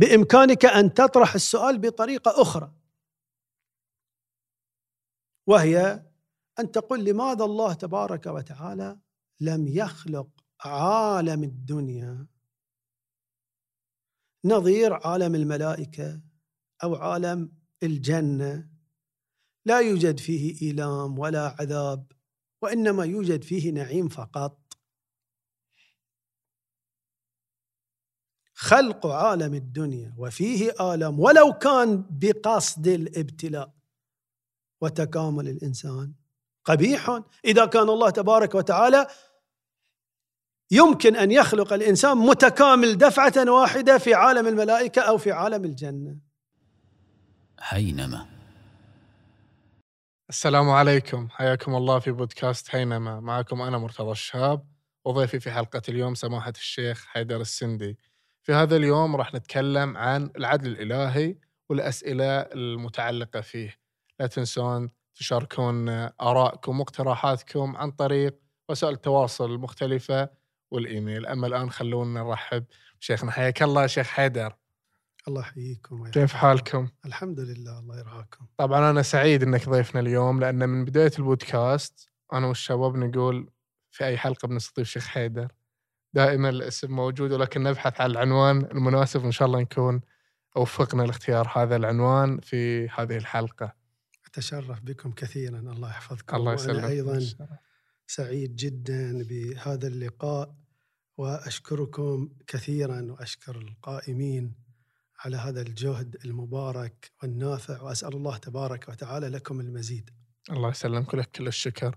بإمكانك أن تطرح السؤال بطريقة أخرى. وهي أن تقول لماذا الله تبارك وتعالى لم يخلق عالم الدنيا نظير عالم الملائكة أو عالم الجنة. لا يوجد فيه إيلام ولا عذاب وإنما يوجد فيه نعيم فقط. خلق عالم الدنيا وفيه آلام ولو كان بقصد الابتلاء وتكامل الإنسان. قبيح. إذا كان الله تبارك وتعالى يمكن أن يخلق الإنسان متكامل دفعة واحدة في عالم الملائكة أو في عالم الجنة. حينما. السلام عليكم. حياكم الله في بودكاست حينما. معكم أنا مرتضى الشهاب وضيفي في حلقة اليوم سماحة الشيخ حيدر السندي. في هذا اليوم راح نتكلم عن العدل الإلهي والأسئلة المتعلقة فيه. لا تنسون تشاركون آرائكم واقتراحاتكم عن طريق وسائل التواصل المختلفة والإيميل. أما الآن خلونا نرحب شيخنا حياك الله شيخ حيدر. الله يحييكم كيف حالكم؟ الحمد لله الله يرعاكم طبعا أنا سعيد أنك ضيفنا اليوم لأن من بداية البودكاست أنا والشباب نقول في أي حلقة بنستضيف شيخ حيدر. دائما الاسم موجود ولكن نبحث عن العنوان المناسب وإن شاء الله نكون وفقنا لاختيار هذا العنوان في هذه الحلقة. أتشرف بكم كثيرا الله يحفظكم الله يسلمك وأنا أيضا سعيد جدا بهذا اللقاء وأشكركم كثيرا وأشكر القائمين على هذا الجهد المبارك والنافع وأسأل الله تبارك وتعالى لكم المزيد. الله يسلمك لك كل الشكر.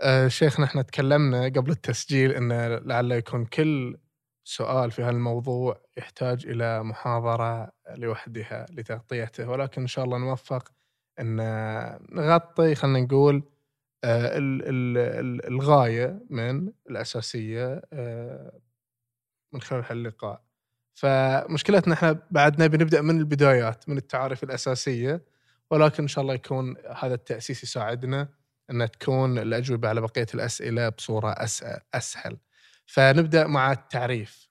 آه شيخنا إحنا تكلمنا قبل التسجيل إن لعل يكون كل سؤال في هالموضوع يحتاج إلى محاضرة لوحدها لتغطيته ولكن إن شاء الله نوفق إن نغطي خلينا نقول آه الغاية من الأساسية آه من خلال هاللقاء. فمشكلتنا إحنا بعد نبي نبدأ من البدايات من التعارف الأساسية ولكن إن شاء الله يكون هذا التأسيس يساعدنا ان تكون الأجوبة على بقية الأسئلة بصورة أسهل. فنبدأ مع التعريف.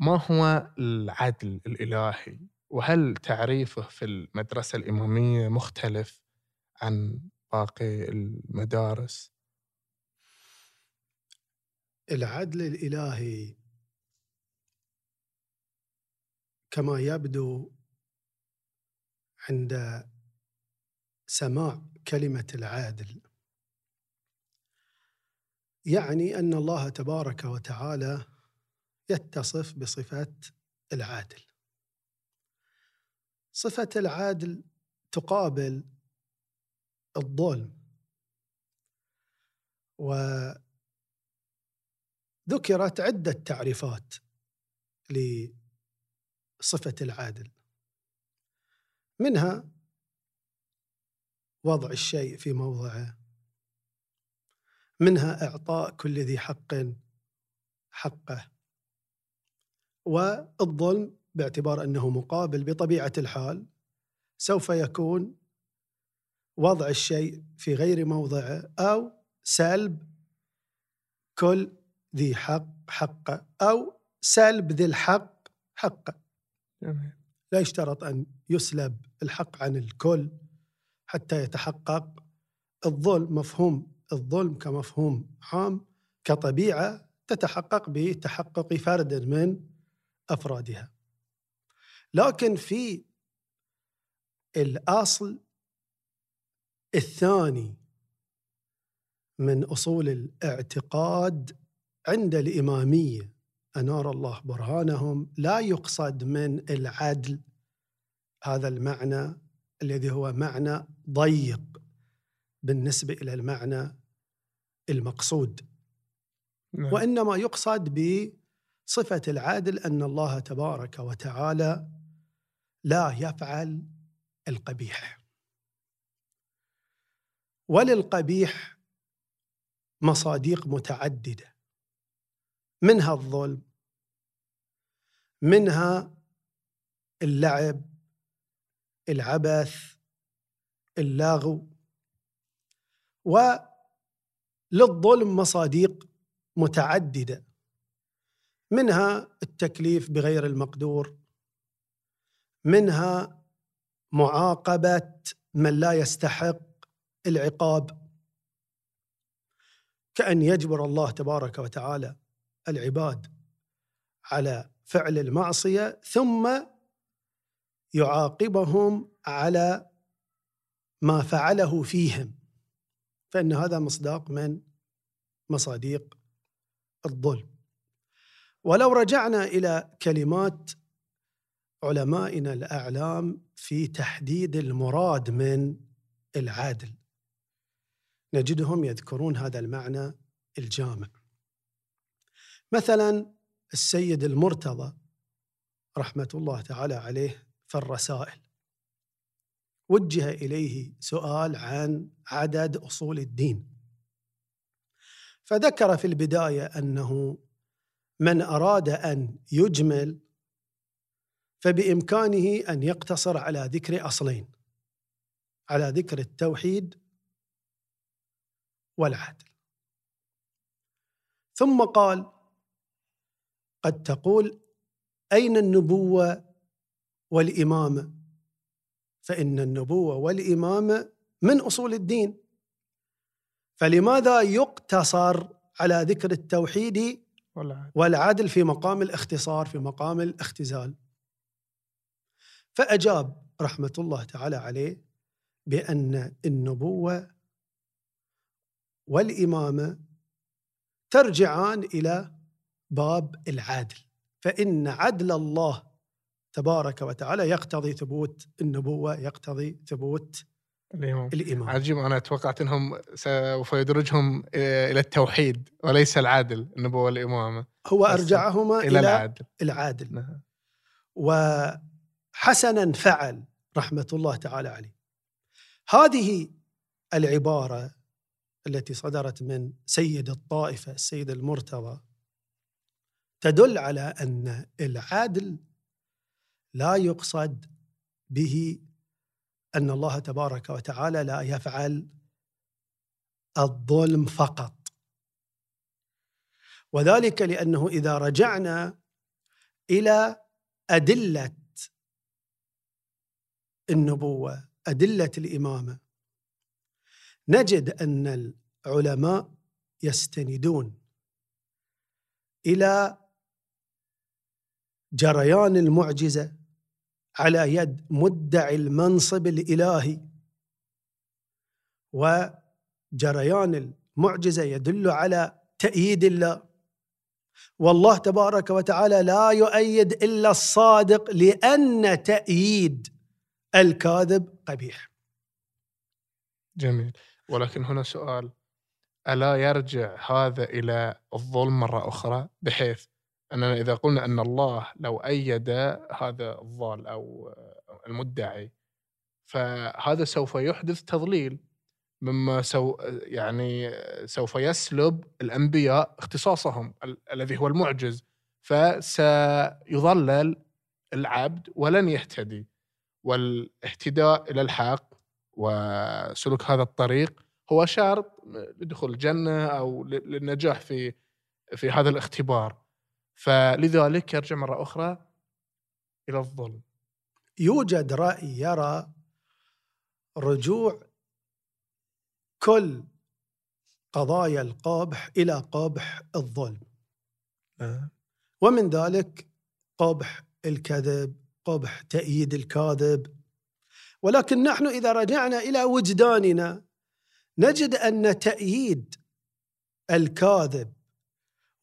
ما هو العدل الإلهي؟ وهل تعريفه في المدرسة الإمامية مختلف عن باقي المدارس؟ العدل الإلهي كما يبدو عند سماع كلمة العادل. يعني أن الله تبارك وتعالى يتصف بصفه العادل. صفة العادل تقابل الظلم وذكرت عدة تعريفات لصفة العادل. منها وضع الشيء في موضعه. منها إعطاء كل ذي حق حقه. والظلم باعتبار أنه مقابل بطبيعة الحال سوف يكون وضع الشيء في غير موضعه أو سلب كل ذي حق حقه أو سلب ذي الحق حقه. لا يشترط أن يسلب الحق عن الكل. حتى يتحقق الظلم مفهوم الظلم كمفهوم عام كطبيعة تتحقق بتحقق فرد من أفرادها. لكن في الأصل الثاني من أصول الاعتقاد عند الإمامية أنار الله برهانهم لا يقصد من العدل هذا المعنى الذي هو معنى ضيق بالنسبة إلى المعنى المقصود. نعم. وإنما يقصد بصفة العادل أن الله تبارك وتعالى لا يفعل القبيح. وللقبيح مصاديق متعددة. منها الظلم منها اللعب العبث اللغو وللظلم مصاديق متعددة منها التكليف بغير المقدور منها معاقبة من لا يستحق العقاب. كأن يجبر الله تبارك وتعالى العباد على فعل المعصية ثم يعاقبهم على ما فعله فيهم. فإن هذا مصداق من مصاديق الظلم. ولو رجعنا إلى كلمات علمائنا الأعلام في تحديد المراد من العدل نجدهم يذكرون هذا المعنى الجامع. مثلا السيد المرتضى رحمة الله تعالى عليه الرسائل. وجه إليه سؤال عن عدد أصول الدين. فذكر في البداية أنه من أراد أن يجمل فبإمكانه أن يقتصر على ذكر أصلين على ذكر التوحيد والعدل. ثم قال قد تقول أين النبوة والإمامة. فإن النبوة والإمامة من أصول الدين. فلماذا يقتصر على ذكر التوحيد والعدل في مقام الاختصار في مقام الاختزال؟ فأجاب رحمة الله تعالى عليه بأن النبوة والإمامة ترجعان إلى باب العدل فإن عدل الله تبارك وتعالى يقتضي ثبوت النبوة يقتضي ثبوت الإمام. الإمام عجيب أنا توقعت أنهم سوف يدرجهم إلى التوحيد وليس العادل النبوة والإمامة. هو أرجعهما إلى, إلى العادل. العادل. نعم. وحسنا فعل رحمة الله تعالى عليه. هذه العبارة التي صدرت من سيد الطائفة السيد المرتضى تدل على أن العدل لا يقصد به أن الله تبارك وتعالى لا يفعل الظلم فقط. وذلك لأنه إذا رجعنا إلى أدلة النبوة أدلة الإمامة نجد أن العلماء يستندون إلى جريان المعجزة على يد مدعي المنصب الإلهي. وجريان المعجزة يدل على تأييد الله. والله تبارك وتعالى لا يؤيد إلا الصادق لأن تأييد الكاذب قبيح. جميل. ولكن هنا سؤال ألا يرجع هذا إلى الظلم مرة أخرى؟ بحيث أننا إذا قلنا أن الله لو أيد هذا الضال أو المدعي فهذا سوف يحدث تضليل مما سو يعني سوف يسلب الأنبياء اختصاصهم الذي هو المعجز. فسيضلل العبد ولن يهتدي. والاهتداء إلى الحق وسلوك هذا الطريق هو شرط لدخول الجنة أو للنجاح في في هذا الاختبار. فلذلك يرجع مرة أخرى إلى الظلم. يوجد رأي يرى رجوع كل قضايا القابح إلى قابح الظلم. أه. ومن ذلك قبح الكذب قبح تأييد الكاذب. ولكن نحن إذا رجعنا إلى وجداننا نجد أن تأييد الكاذب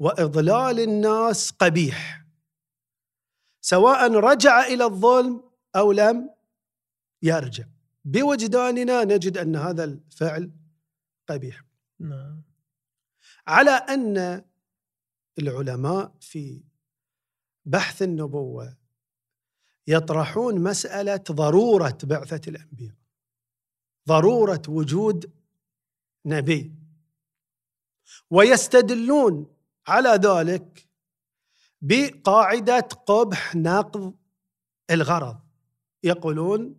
وإضلال الناس قبيح. سواء رجع إلى الظلم أو لم يرجع. بوجداننا نجد أن هذا الفعل قبيح. نعم. على أن العلماء في بحث النبوة يطرحون مسألة ضرورة بعثة الأنبياء. ضرورة وجود نبي. ويستدلون على ذلك بقاعدة قبح نقض الغرض. يقولون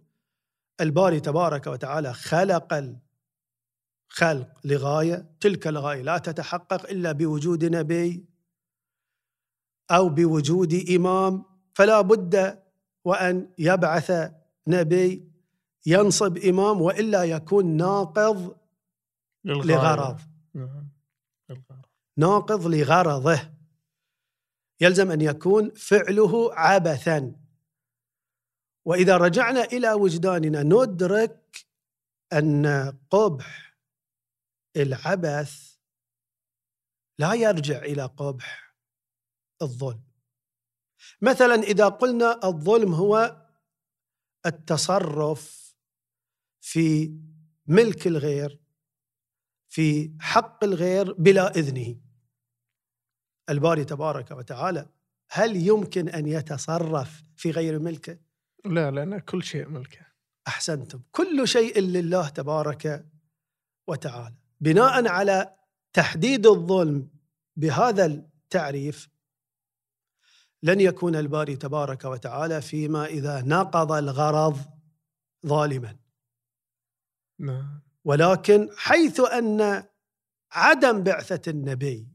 الباري تبارك وتعالى خلق الخلق لغاية تلك الغاية لا تتحقق إلا بوجود نبي أو بوجود إمام. فلا بد وأن يبعث نبي ينصب إمام وإلا يكون ناقض نعم للغرض. ناقض لغرضه. يلزم أن يكون فعله عبثا. وإذا رجعنا إلى وجداننا ندرك أن قبح العبث لا يرجع إلى قبح الظلم. مثلا إذا قلنا الظلم هو التصرف في ملك الغير في حق الغير بلا إذنه. الباري تبارك وتعالى هل يمكن أن يتصرف في غير ملكه؟ لا لأن كل شيء ملكه. أحسنتم. كل شيء لله تبارك وتعالى. بناء على تحديد الظلم بهذا التعريف لن يكون الباري تبارك وتعالى فيما إذا نقض الغرض ظالما. نعم. ولكن حيث أن عدم بعثة النبي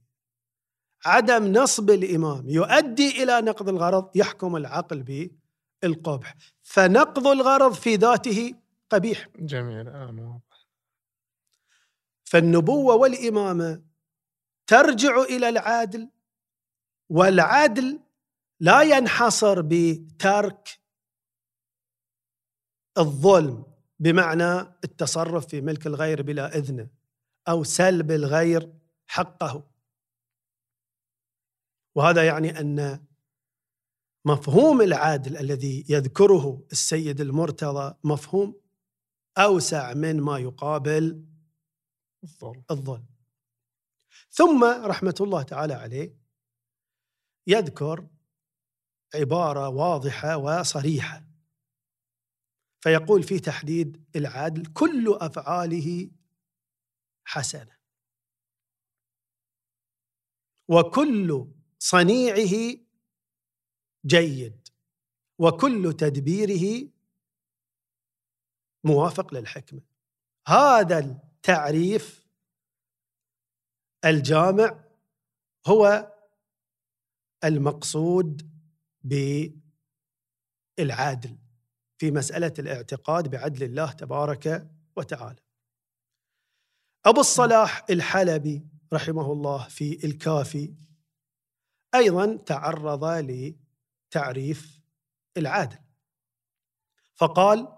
عدم نصب الإمام يؤدي إلى نقض الغرض يحكم العقل بالقبح. فنقض الغرض في ذاته قبيح. جميل واضح فالنبوة والإمامة ترجع إلى العدل والعدل لا ينحصر بترك الظلم. بمعنى التصرف في ملك الغير بلا اذنه أو سلب الغير حقه. وهذا يعني أن مفهوم العدل الذي يذكره السيد المرتضى مفهوم أوسع من ما يقابل الظلم. الظلم. ثم رحمة الله تعالى عليه يذكر عبارة واضحة وصريحة. فيقول في تحديد العدل كل أفعاله حسنة. وكل صنيعه جيد. وكل تدبيره موافق للحكمة. هذا التعريف الجامع هو المقصود بالعدل. في مسألة الاعتقاد بعدل الله تبارك وتعالى. أبو الصلاح الحلبي رحمه الله في الكافي أيضا تعرض لتعريف العدل. فقال: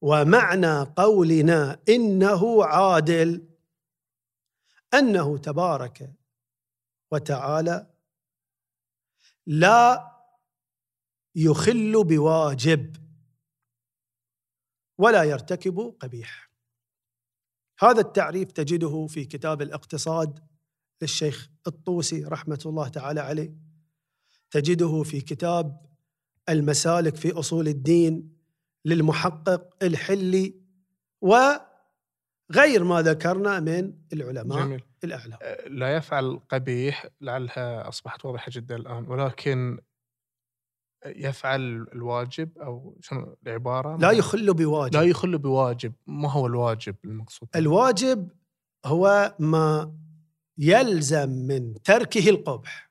ومعنى قولنا إنه عادل أنه تبارك وتعالى لا يخل بواجب. ولا يرتكب قبيح. هذا التعريف تجده في كتاب الاقتصاد للشيخ الطوسي رحمة الله تعالى عليه. تجده في كتاب المسالك في أصول الدين للمحقق الحلي وغير ما ذكرنا من العلماء جميل. الأعلام. أه، لا يفعل قبيح لعلها أصبحت واضحة جدا الآن ولكن يفعل الواجب أو شنو العبارة لا يخل بواجب. لا يخل بواجب ما هو الواجب المقصود؟ الواجب هو ما يلزم من تركه القبح.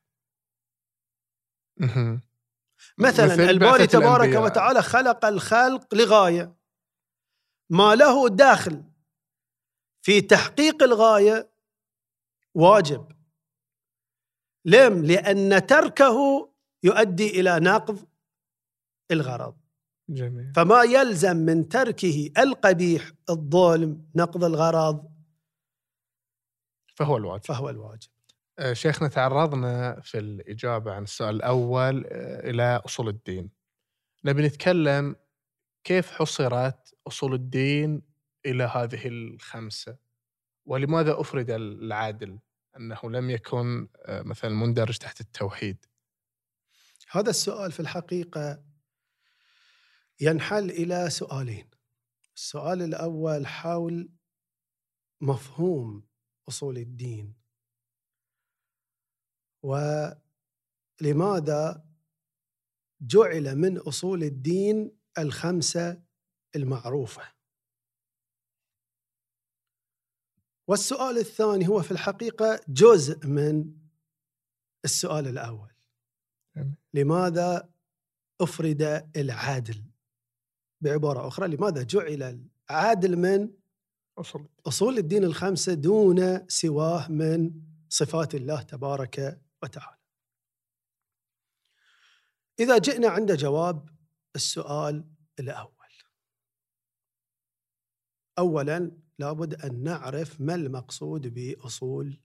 مثلا مثل الباري تبارك الأنبياء. وتعالى خلق الخلق لغاية. ما له داخل في تحقيق الغاية واجب. لم؟ لأن تركه يؤدي إلى نقض الغرض. جميل. فما يلزم من تركه القبيح الظلم نقض الغرض فهو الواجب. فهو الواجب. أه، شيخنا تعرضنا في الإجابة عن السؤال الأول أه، إلى أصول الدين. نبي نتكلم كيف حصرت أصول الدين إلى هذه الخمسة؟ ولماذا أفرد العدل أنه لم يكن أه، مثلا مندرج تحت التوحيد؟ هذا السؤال في الحقيقة ينحل إلى سؤالين. السؤال الأول حول مفهوم أصول الدين. ولماذا جعل من أصول الدين الخمسة المعروفة؟ والسؤال الثاني هو في الحقيقة جزء من السؤال الأول. لماذا أفرد العادل؟ بعبارة أخرى لماذا جعل العادل من أصول أصول الدين الخمسة دون سواه من صفات الله تبارك وتعالى؟ إذا جئنا عند جواب السؤال الأول. أولا لابد أن نعرف ما المقصود بأصول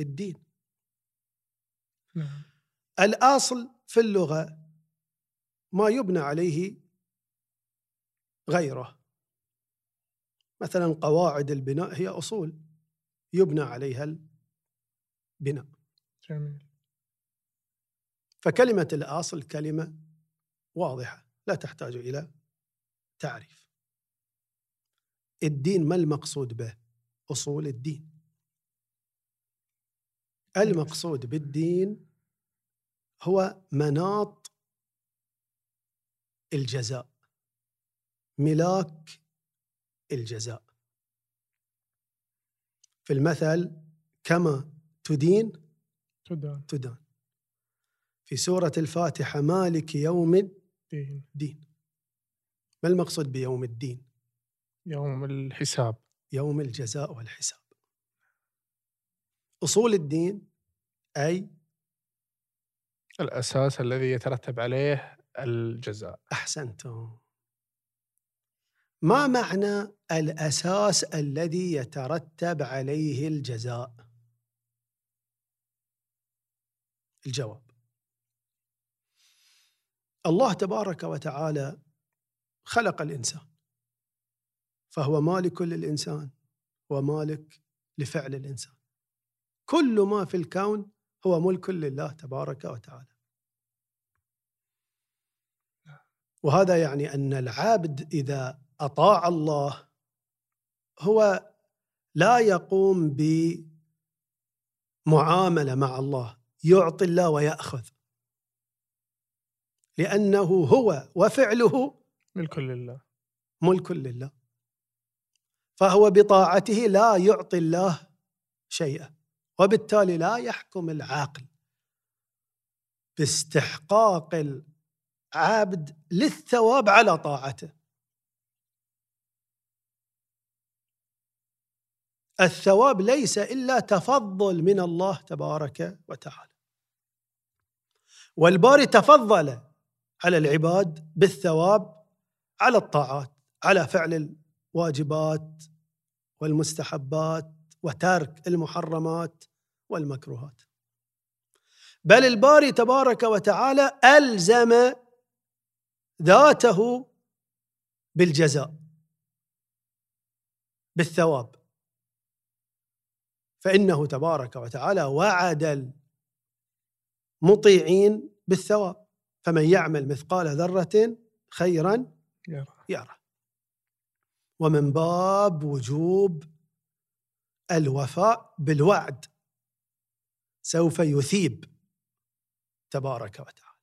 الدين. نعم. الأصل في اللغة ما يبنى عليه غيره. مثلا قواعد البناء هي أصول يبنى عليها البناء. جميل. فكلمة الأصل كلمة واضحة لا تحتاج إلى تعريف. الدين ما المقصود به؟ أصول الدين. المقصود بالدين هو مناط الجزاء ملاك الجزاء. في المثل كما تدين تدان. تدان. في سورة الفاتحة مالك يوم دين. الدين. ما المقصود بيوم الدين؟ يوم الحساب. يوم الجزاء والحساب. أصول الدين أي الأساس الذي يترتب عليه الجزاء. أحسنتم ما معنى الأساس الذي يترتب عليه الجزاء؟ الجواب. الله تبارك وتعالى خلق الإنسان فهو مالك للإنسان ومالك لفعل الإنسان. كل ما في الكون هو ملك لله تبارك وتعالى. وهذا يعني أن العابد إذا أطاع الله هو لا يقوم بمعاملة مع الله يعطي الله ويأخذ. لأنه هو وفعله ملك لله. ملك لله. فهو بطاعته لا يعطي الله شيئا. وبالتالي لا يحكم العاقل باستحقاق العبد للثواب على طاعته. الثواب ليس إلا تفضل من الله تبارك وتعالى. والباري تفضل على العباد بالثواب على الطاعات على فعل الواجبات والمستحبات وترك المحرمات والمكروهات. بل الباري تبارك وتعالى ألزم ذاته بالجزاء بالثواب. فإنه تبارك وتعالى وعد المطيعين بالثواب. فمن يعمل مثقال ذرة خيرا يرى يرى ومن باب وجوب الوفاء بالوعد. سوف يثيب. تبارك وتعالى.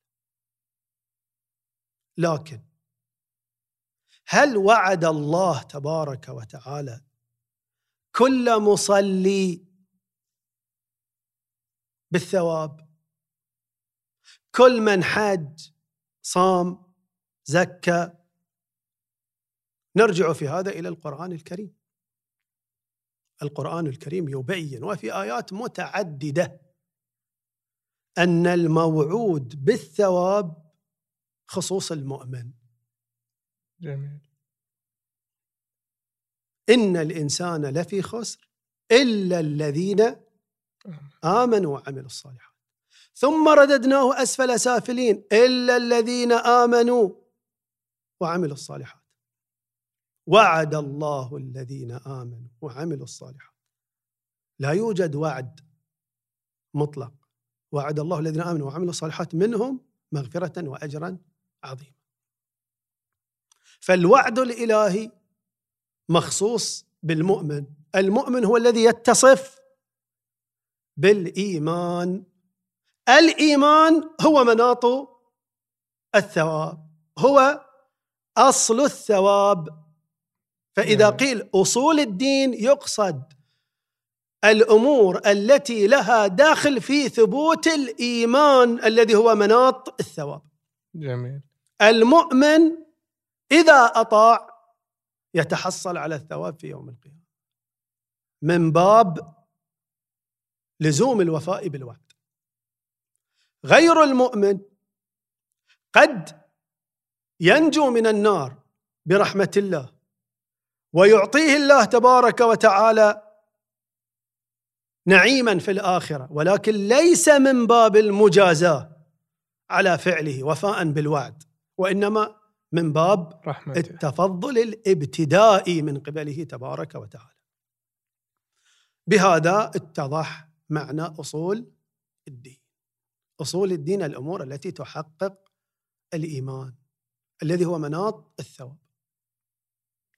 لكن هل وعد الله تبارك وتعالى كل مصلي بالثواب؟ كل من حج صام زكى؟ نرجع في هذا إلى القرآن الكريم. القرآن الكريم يبين وفي آيات متعددة أن الموعود بالثواب خصوص المؤمن. جميل. إن الإنسان لفي خسر إلا الذين آمنوا وعملوا الصالحات. ثم رددناه أسفل سافلين إلا الذين آمنوا وعملوا الصالحات. وعد الله الذين آمنوا وعملوا الصالحات. لا يوجد وعد مطلق. وعد الله الذين آمنوا وعملوا الصالحات منهم مغفرة وأجرا عظيما. فالوعد الإلهي مخصوص بالمؤمن. المؤمن هو الذي يتصف بالإيمان. الإيمان هو مناط الثواب. هو أصل الثواب. فإذا نعم. قيل أصول الدين يقصد الأمور التي لها داخل في ثبوت الإيمان الذي هو مناط الثواب. جميل. المؤمن إذا أطاع يتحصل على الثواب في يوم القيامة. من باب لزوم الوفاء بالوعد. غير المؤمن قد ينجو من النار برحمة الله ويعطيه الله تبارك وتعالى نعيما في الآخرة ولكن ليس من باب المجازاة على فعله وفاء بالوعد وإنما من باب رحمته. التفضل الابتدائي من قبله تبارك وتعالى. بهذا اتضح معنى أصول الدين. أصول الدين الأمور التي تحقق الإيمان الذي هو مناط الثواب.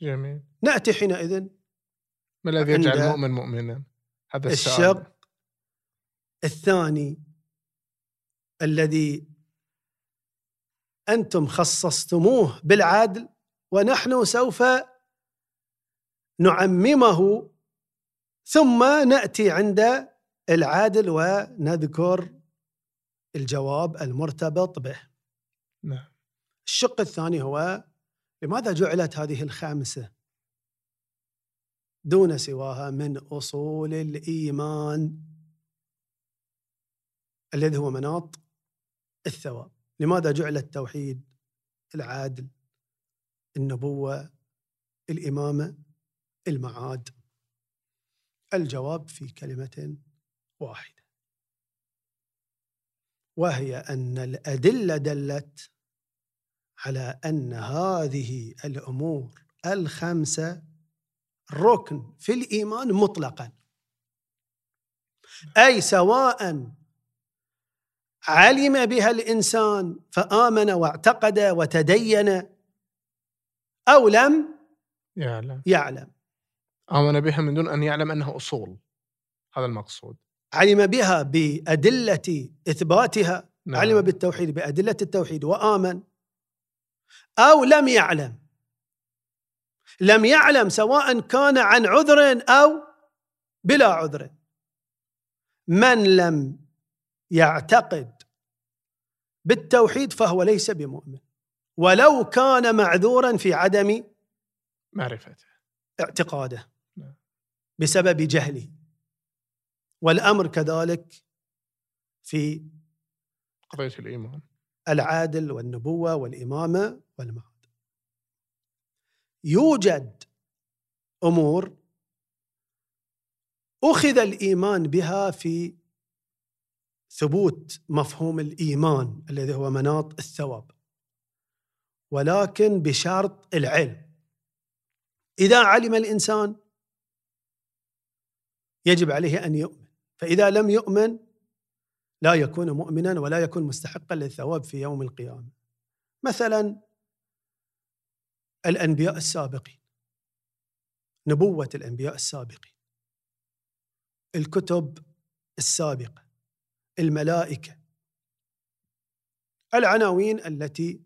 جميل نأتي حينئذ ما الذي يجعل المؤمن مؤمنا؟ هذا السؤال الشق الثاني الذي أنتم خصصتموه بالعدل ونحن سوف نعممه ثم نأتي عند العادل ونذكر الجواب المرتبط به. نعم الشق الثاني هو لماذا جعلت هذه الخامسه دون سواها من أصول الإيمان الذي هو مناط الثواب؟ لماذا جعل التوحيد العادل النبوة الإمامة المعاد؟ الجواب في كلمة واحدة وهي أن الأدلة دلت على أن هذه الأمور الخمسة ركن في الإيمان مطلقا. أي سواء علم بها الإنسان فآمن واعتقد وتدين أو لم يعلم. يعلم. آمن بها من دون أن يعلم أنها أصول. هذا المقصود. علم بها بأدلة إثباتها. نعم. علم بالتوحيد بأدلة التوحيد وآمن. أو لم يعلم. لم يعلم سواء كان عن عذر أو بلا عذر. من لم يعتقد بالتوحيد فهو ليس بمؤمن. ولو كان معذورا في عدم معرفته. اعتقاده. نعم. بسبب جهله. والأمر كذلك في قضية الإيمان. العادل والنبوة والإمامة والمعاد. يوجد أمور أخذ الإيمان بها في ثبوت مفهوم الإيمان الذي هو مناط الثواب. ولكن بشرط العلم. إذا علم الإنسان يجب عليه أن يؤمن، فإذا لم يؤمن لا يكون مؤمنا ولا يكون مستحقا للثواب في يوم القيامة. مثلا الأنبياء السابقين نبوة الأنبياء السابقين الكتب السابقة الملائكة العناوين التي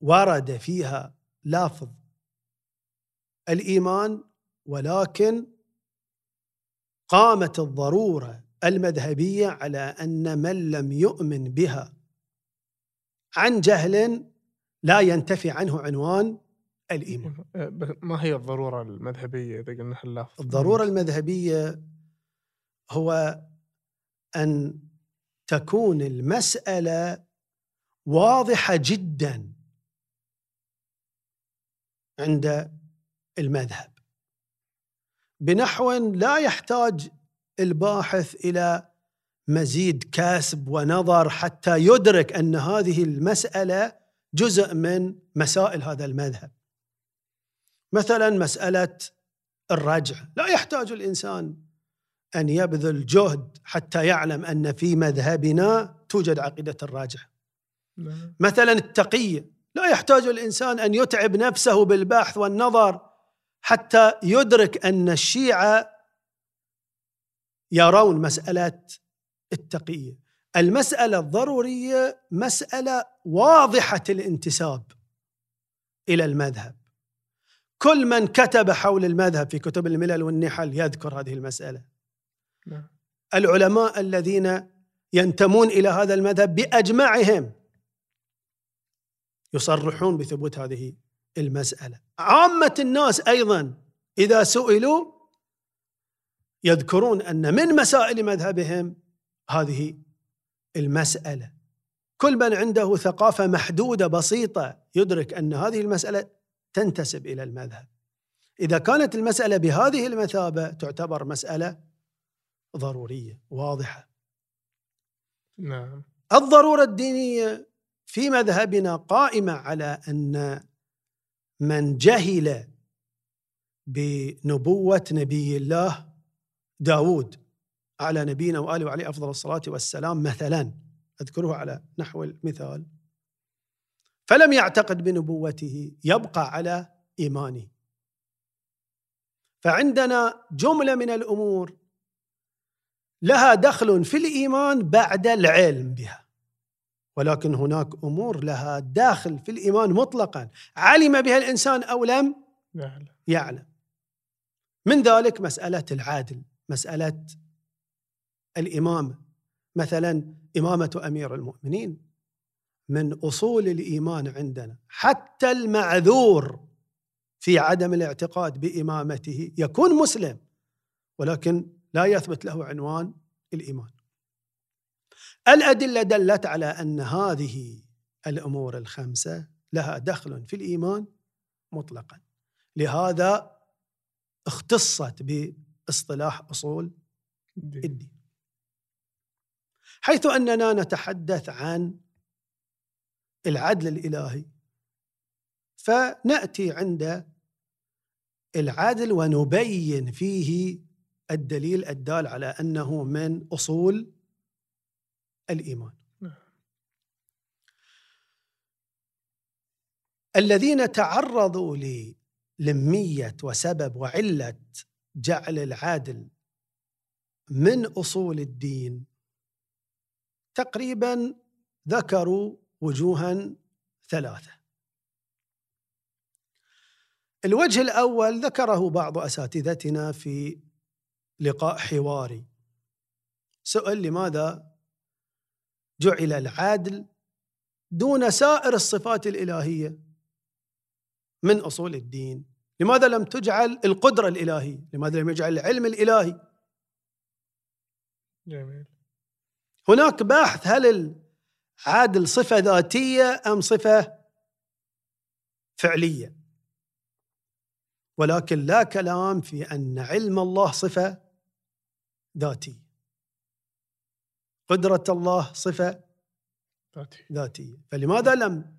ورد فيها لافظ الإيمان ولكن قامت الضرورة المذهبية على أن من لم يؤمن بها عن جهل لا ينتفي عنه عنوان الإيمان. أه، ب- ما هي الضرورة المذهبية إذا قلنا اللفظ الضرورة المذهبية هو أن تكون المسألة واضحة جدا عند المذهب بنحو لا يحتاج الباحث إلى مزيد كسب ونظر حتى يدرك أن هذه المسألة جزء من مسائل هذا المذهب. مثلا مسألة الرجع، لا يحتاج الإنسان أن يبذل جهد حتى يعلم أن في مذهبنا توجد عقيدة الرجع. نعم. مثلا التقيه، لا يحتاج الإنسان أن يتعب نفسه بالبحث والنظر حتى يدرك أن الشيعة يرون مسألة التقيه. المسألة الضرورية مسألة واضحة الانتساب إلى المذهب. كل من كتب حول المذهب في كتب الملل والنحل يذكر هذه المسألة. نعم. العلماء الذين ينتمون إلى هذا المذهب بأجمعهم يصرحون بثبوت هذه المسألة عامة الناس أيضا إذا سئلوا يذكرون أن من مسائل مذهبهم هذه المسألة. كل من عنده ثقافة محدودة بسيطة يدرك أن هذه المسألة تنتسب إلى المذهب. إذا كانت المسألة بهذه المثابة تعتبر مسألة ضرورية واضحة. نعم. الضرورة الدينية في مذهبنا قائمة على أن من جهل بنبوة نبي الله داود على نبينا وآله وعليه أفضل الصلاة والسلام مثلا أذكره على نحو المثال. فلم يعتقد بنبوته يبقى على إيمانه. فعندنا جملة من الأمور لها دخل في الإيمان بعد العلم بها. ولكن هناك أمور لها داخل في الإيمان مطلقا. علم بها الإنسان أو لم؟ يعلم. يعلم. من ذلك مسألة العادل مسألة الامامه مثلا إمامة أمير المؤمنين. من أصول الإيمان عندنا حتى المعذور في عدم الاعتقاد بإمامته يكون مسلم ولكن لا يثبت له عنوان الإيمان. الأدلة دلت على أن هذه الأمور الخمسة لها دخل في الإيمان مطلقا. لهذا اختصت باصطلاح أصول الدين حيث أننا نتحدث عن العدل الإلهي فنأتي عند العدل ونبين فيه الدليل الدال على أنه من أصول الإيمان. نعم. الذين تعرضوا للمية وسبب وعلة جعل العادل من أصول الدين. تقريبا ذكروا وجوها ثلاثة. الوجه الأول ذكره بعض أساتذتنا في لقاء حواري. سئل لماذا جعل العدل دون سائر الصفات الإلهية من أصول الدين؟ لماذا لم تجعل القدرة الإلهية؟ لماذا لم يجعل العلم الإلهي؟ جميل. هناك بحث هل العادل صفة ذاتية أم صفة فعلية؟ ولكن لا كلام في أن علم الله صفة ذاتية. قدرة الله صفة ذاتي ذاتية. فلماذا لم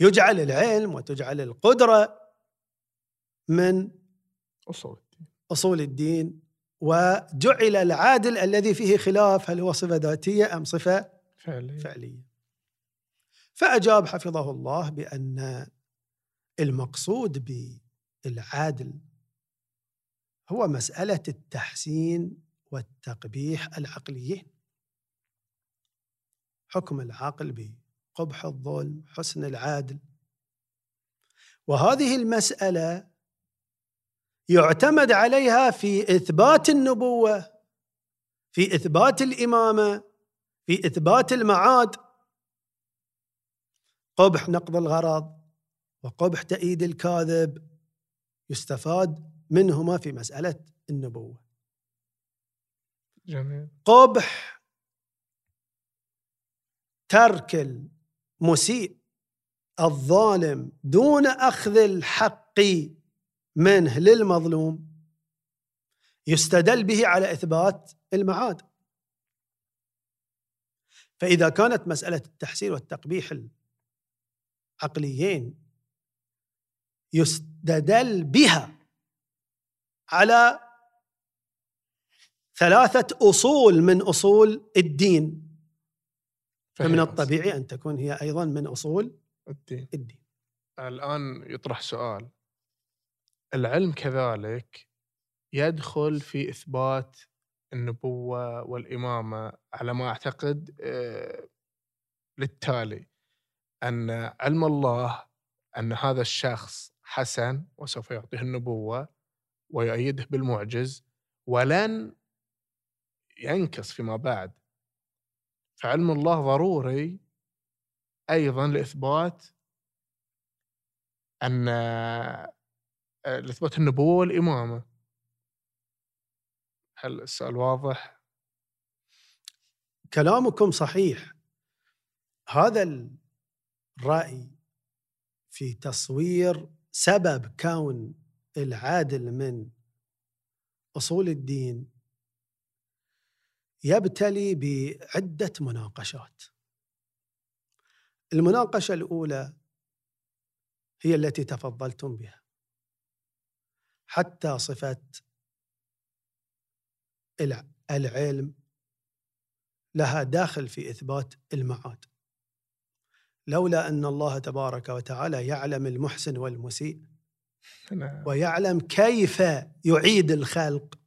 يجعل العلم وتجعل القدرة من أصول الدين. أصول الدين وجعل العادل الذي فيه خلاف هل هو صفة ذاتية أم صفة فعلي فعلية. فأجاب حفظه الله بأن المقصود بالعادل هو مسألة التحسين والتقبيح العقليين. حكم العقل بقبح الظلم حسن العادل. وهذه المسألة يعتمد عليها في إثبات النبوة في إثبات الإمامة في إثبات المعاد. قبح نقض الغرض وقبح تأييد الكاذب يستفاد منهما في مسألة النبوة. جميل. قبح ترك المسيء الظالم دون أخذ الحق منه للمظلوم يستدل به على إثبات المعاد. فإذا كانت مسألة التحسين والتقبيح العقليين يستدل بها على ثلاثة أصول من أصول الدين فمن الطبيعي أن تكون هي أيضا من أصول الدين. الدين. الآن يطرح سؤال. العلم كذلك يدخل في إثبات النبوة والإمامة على ما أعتقد آه، للتالي أن علم الله أن هذا الشخص حسن وسوف يعطيه النبوة ويؤيده بالمعجز ولن ينكص فيما بعد. فعلم الله ضروري أيضا لإثبات أن آه، لإثبات النبوة والإمامة. هل السؤال واضح؟ كلامكم صحيح. هذا الرأي في تصوير سبب كون العادل من أصول الدين يبتلي بعدة مناقشات. المناقشة الأولى هي التي تفضلتم بها. حتى صفه العلم لها داخل في إثبات المعاد لولا أن الله تبارك وتعالى يعلم المحسن والمسيء نعم. ويعلم كيف يعيد الخلق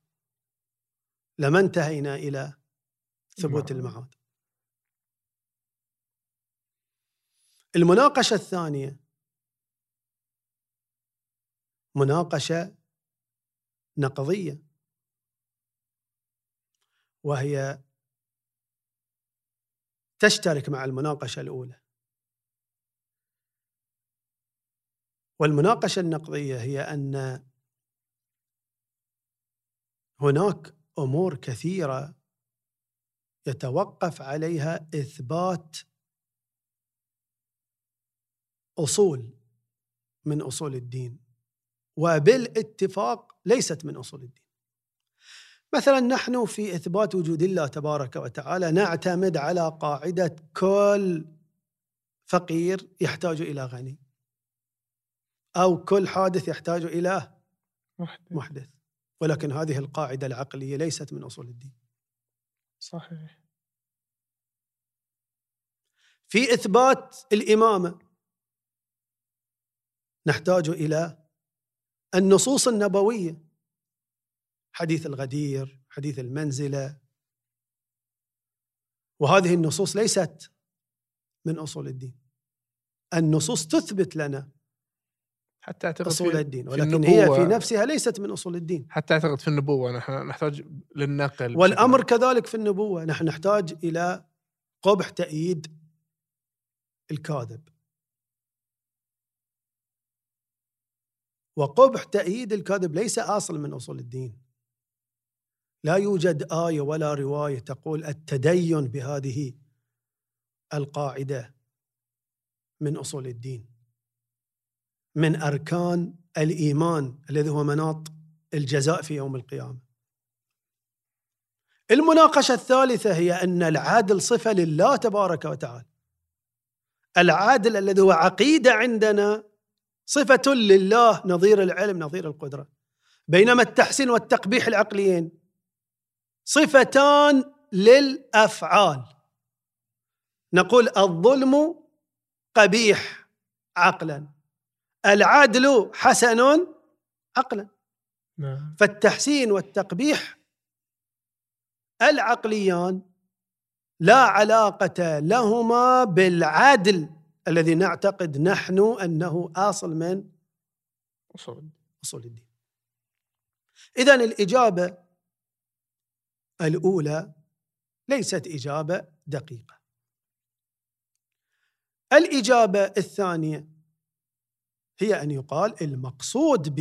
لما انتهينا إلى ثبوت نعم. المعاد المناقشة الثانية مناقشة نقضيه وهي تشترك مع المناقشة الأولى. والمناقشة النقضية هي أن هناك أمور كثيرة يتوقف عليها إثبات أصول من أصول الدين. وبالاتفاق ليست من أصول الدين. مثلا نحن في إثبات وجود الله تبارك وتعالى نعتمد على قاعدة كل فقير يحتاج إلى غني أو كل حادث يحتاج إلى محدث, محدث. ولكن هذه القاعدة العقلية ليست من أصول الدين. صحيح. في إثبات الإمامة نحتاج إلى النصوص النبوية. حديث الغدير حديث المنزلة. وهذه النصوص ليست من أصول الدين. النصوص تثبت لنا حتى أعتقد أصول الدين ولكن هي في نفسها ليست من أصول الدين. حتى أعتقد في النبوة نحن نحتاج للنقل والأمر كذلك في النبوة نحن نحتاج إلى قبح تأييد الكاذب. وقبح تأييد الكاذب ليس أصل من أصول الدين. لا يوجد آية ولا رواية تقول التدين بهذه القاعدة من أصول الدين. من أركان الإيمان الذي هو مناط الجزاء في يوم القيامة. المناقشة الثالثة هي أن العدل صفة لله تبارك وتعالى. العادل الذي هو عقيدة عندنا صفة لله نظير العلم نظير القدرة. بينما التحسين والتقبيح العقليين صفتان للأفعال. نقول الظلم قبيح عقلا العدل حسن عقلا. نعم. فالتحسين والتقبيح العقليان لا علاقة لهما بالعدل. الذي نعتقد نحن أنه أصل من؟ أصول أصول الدين. إذا الإجابة الأولى ليست إجابة دقيقة. الإجابة الثانية هي أن يقال المقصود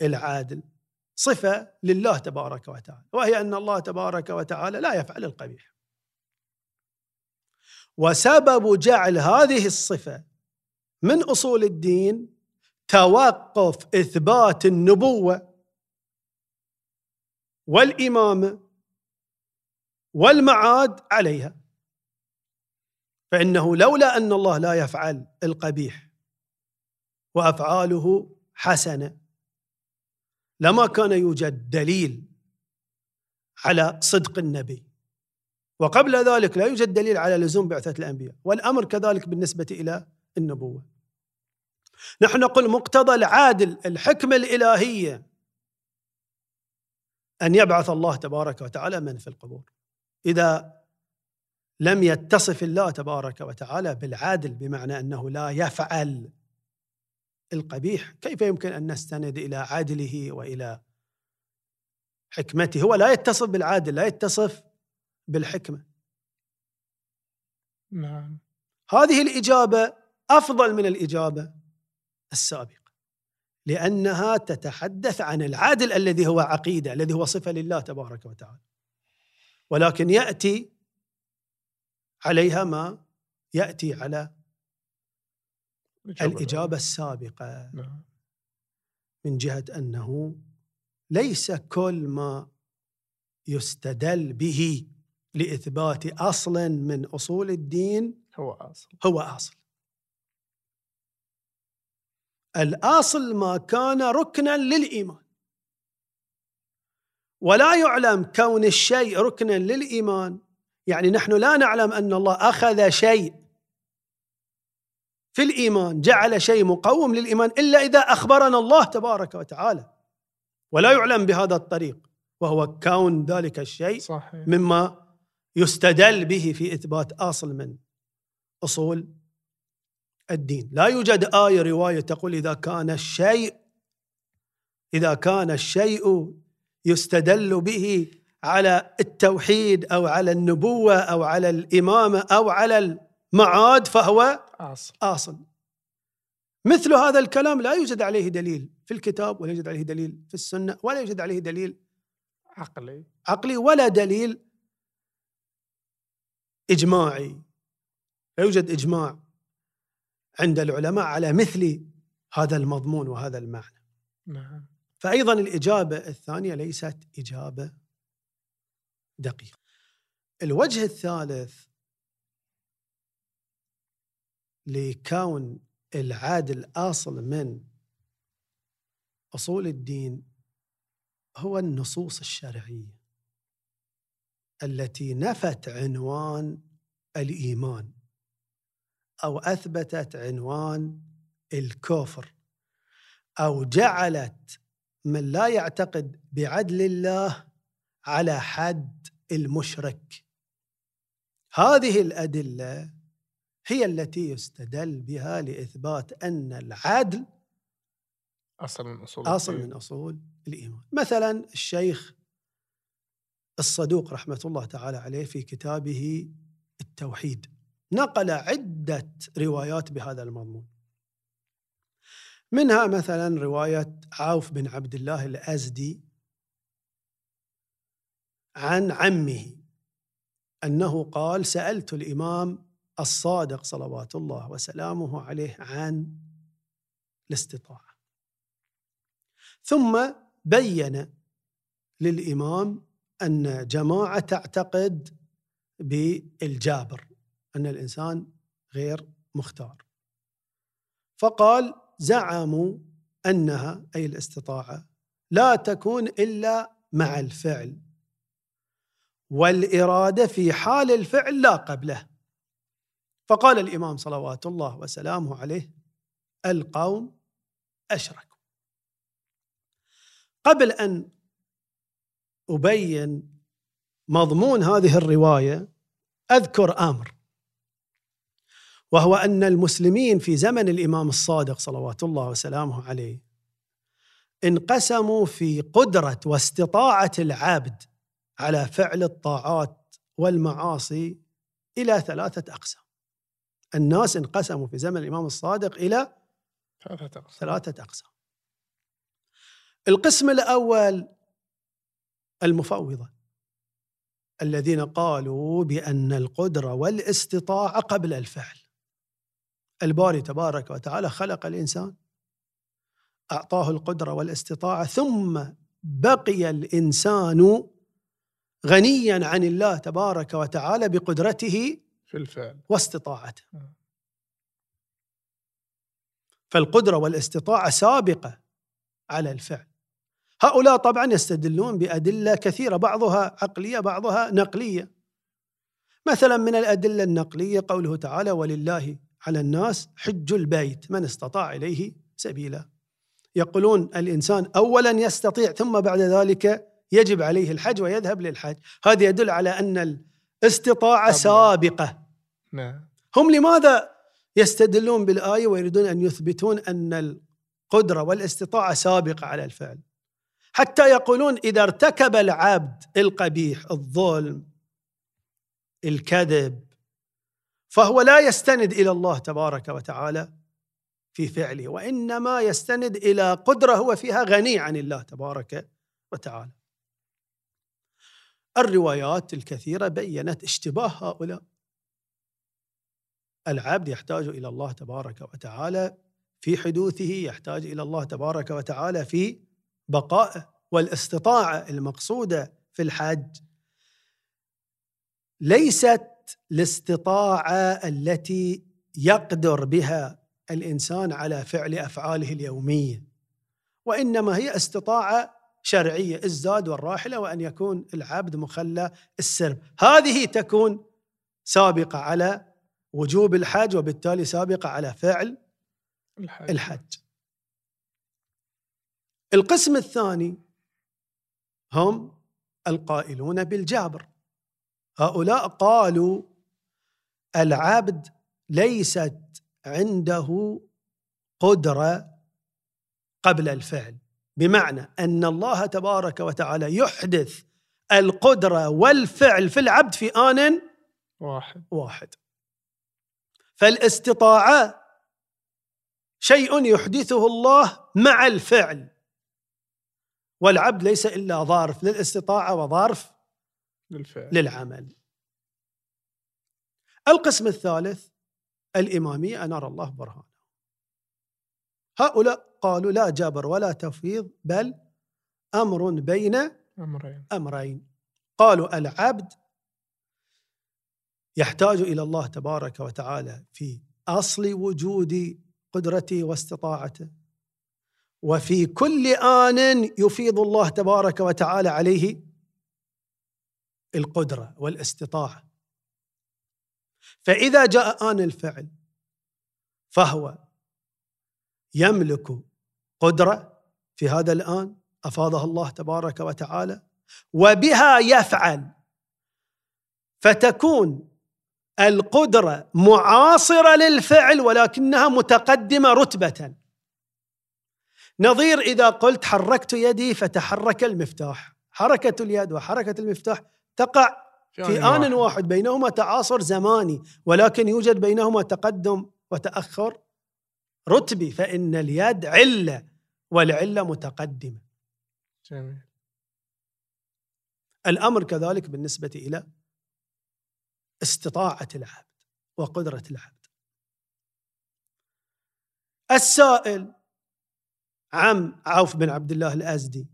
بالعادل صفة لله تبارك وتعالى وهي أن الله تبارك وتعالى لا يفعل القبيح. وسبب جعل هذه الصفة من أصول الدين توقف إثبات النبوة والإمامة والمعاد عليها. فإنه لولا أن الله لا يفعل القبيح وأفعاله حسنة لما كان يوجد دليل على صدق النبي. وقبل ذلك لا يوجد دليل على لزوم بعثة الأنبياء والأمر كذلك بالنسبة إلى النبوة. نحن نقول مقتضى العادل الحكمة الإلهية أن يبعث الله تبارك وتعالى من في القبور. إذا لم يتصف الله تبارك وتعالى بالعادل بمعنى أنه لا يفعل القبيح كيف يمكن أن نستند إلى عادله وإلى حكمته؟ هو لا يتصف بالعادل لا يتصف بالحكمة. نعم. هذه الإجابة أفضل من الإجابة السابقة لأنها تتحدث عن العدل الذي هو عقيدة الذي هو صفة لله تبارك وتعالى. ولكن يأتي عليها ما يأتي على الإجابة السابقة. نعم. من جهة أنه ليس كل ما يستدل به لإثبات أصل من أصول الدين هو أصل. هو أصل. الأصل ما كان ركنا للإيمان. ولا يعلم كون الشيء ركنا للإيمان. يعني نحن لا نعلم أن الله أخذ شيء في الإيمان جعل شيء مقوم للإيمان إلا إذا أخبرنا الله تبارك وتعالى. ولا يعلم بهذا الطريق. وهو كون ذلك الشيء صحيح. مما يستدل به في إثبات أصل من أصول الدين. لا يوجد آية رواية تقول إذا كان الشيء إذا كان الشيء يستدل به على التوحيد أو على النبوة أو على الإمامة أو على المعاد فهو أصل. آصل. مثل هذا الكلام لا يوجد عليه دليل في الكتاب ولا يوجد عليه دليل في السنة ولا يوجد عليه دليل عقلي. عقلي ولا دليل إجماعي. لا يوجد إجماع عند العلماء على مثل هذا المضمون وهذا المعنى. نعم. فأيضا الإجابة الثانية ليست إجابة دقيقة. الوجه الثالث لكون العادل أصل من أصول الدين هو النصوص الشرعية. التي نفت عنوان الإيمان أو أثبتت عنوان الكفر أو جعلت من لا يعتقد بعدل الله على حد المشرك هذه الأدلة هي التي يستدل بها لإثبات أن العدل أصل من أصول أصل الدين. من أصول الإيمان مثلا الشيخ الصدوق رحمة الله تعالى عليه في كتابه التوحيد. نقل عدة روايات بهذا المضمون. منها مثلا رواية عوف بن عبد الله الأزدي عن عمه أنه قال سألت الإمام الصادق صلوات الله وسلامه عليه عن الاستطاعة. ثم بين للإمام أن جماعة تعتقد بالجابر أن الإنسان غير مختار. فقال زعموا أنها أي الاستطاعة لا تكون إلا مع الفعل والإرادة في حال الفعل لا قبله. فقال الإمام صلوات الله وسلامه عليه القوم أشركوا. قبل أن أبين مضمون هذه الرواية أذكر أمر وهو أن المسلمين في زمن الإمام الصادق صلوات الله وسلامه عليه انقسموا في قدرة واستطاعة العبد على فعل الطاعات والمعاصي إلى ثلاثة أقسام. الناس انقسموا في زمن الإمام الصادق إلى ثلاثة أقسام. القسم الأول المفوضة الذين قالوا بأن القدرة والاستطاعة قبل الفعل. الباري تبارك وتعالى خلق الإنسان أعطاه القدرة والاستطاعة ثم بقي الإنسان غنيا عن الله تبارك وتعالى بقدرته في الفعل. واستطاعته. نعم. فالقدرة والاستطاعة سابقة على الفعل. هؤلاء طبعا يستدلون بأدلة كثيرة بعضها عقلية بعضها نقلية. مثلا من الأدلة النقلية قوله تعالى ولله على الناس حج البيت من استطاع إليه سبيلا. يقولون الإنسان أولا يستطيع ثم بعد ذلك يجب عليه الحج ويذهب للحج. هذا يدل على أن الاستطاعة. سابقة. نعم. هم لماذا يستدلون بالآية ويريدون أن يثبتون أن القدرة والاستطاعة سابقة على الفعل؟ حتى يقولون إذا ارتكب العبد القبيح الظلم الكذب فهو لا يستند إلى الله تبارك وتعالى في فعله وإنما يستند إلى قدره هو فيها غني عن الله تبارك وتعالى. الروايات الكثيرة بينت اشتباه هؤلاء. العبد يحتاج إلى الله تبارك وتعالى في حدوثه، يحتاج إلى الله تبارك وتعالى في بقائه والاستطاعة المقصودة في الحج ليست الاستطاعة التي يقدر بها الإنسان على فعل أفعاله اليومية وإنما هي استطاعة شرعية الزاد والراحلة وأن يكون العبد مخلى السرب هذه تكون سابقة على وجوب الحج وبالتالي سابقة على فعل الحج, الحج. القسم الثاني هم القائلون بالجابر. هؤلاء قالوا العبد ليست عنده قدرة قبل الفعل. بمعنى أن الله تبارك وتعالى يحدث القدرة والفعل في العبد في آن واحد. واحد. فالاستطاعة شيء يحدثه الله مع الفعل. والعبد ليس إلا ظارف للاستطاعة وظرف للفعل. للعمل. القسم الثالث الإمامية أنار الله برهانه. هؤلاء قالوا لا جبر ولا تفويض بل أمر بين أمرين. أمرين. قالوا العبد يحتاج إلى الله تبارك وتعالى في أصل وجود قدرته واستطاعته. وفي كل آن يفيض الله تبارك وتعالى عليه القدرة والاستطاعة. فإذا جاء آن الفعل فهو يملك قدرة في هذا الآن أفاضها الله تبارك وتعالى وبها يفعل. فتكون القدرة معاصرة للفعل ولكنها متقدمة رتبة. نظير إذا قلت حركت يدي فتحرك المفتاح. حركة اليد وحركة المفتاح تقع في, آن واحد. واحد. بينهما تعاصر زماني ولكن يوجد بينهما تقدم وتأخر. رتبي فإن اليد علة والعلة متقدمة. جميل. الأمر كذلك بالنسبة إلى استطاعة العبد وقدرة العبد. السائل عم عوف بن عبد الله الأزدي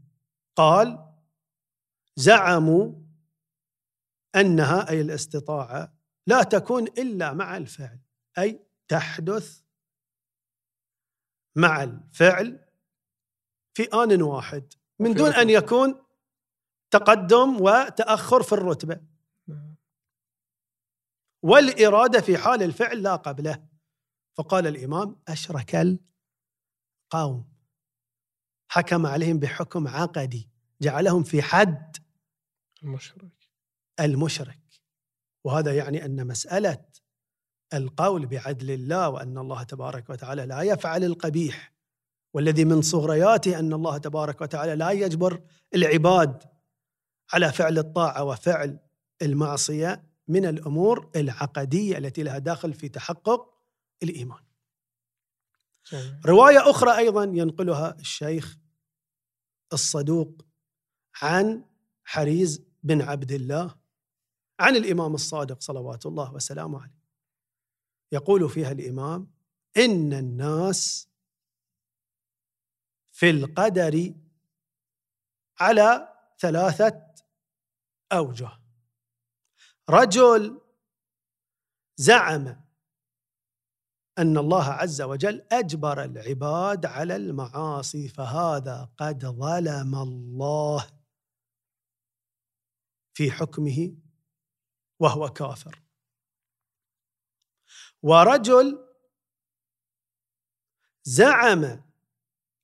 قال زعموا أنها أي الاستطاعة لا تكون إلا مع الفعل أي تحدث مع الفعل في آن واحد من دون أن يكون تقدم وتأخر في الرتبة نعم. والإرادة في حال الفعل لا قبله فقال الإمام أشرك القوم حكم عليهم بحكم عقدي جعلهم في حد المشرك المشرك وهذا يعني أن مسألة القول بعدل الله وأن الله تبارك وتعالى لا يفعل القبيح والذي من صغرياته أن الله تبارك وتعالى لا يجبر العباد على فعل الطاعة وفعل المعصية من الأمور العقدية التي لها داخل في تحقق الإيمان. رواية أخرى أيضا ينقلها الشيخ الصدوق عن حريز بن عبد الله عن الإمام الصادق صلوات الله وسلامه عليه. يقول فيها الإمام إن الناس في القدر على ثلاثة أوجه. رجل زعم أن الله عز وجل أجبر العباد على المعاصي فهذا قد ظلم الله في حكمه وهو كافر. ورجل زعم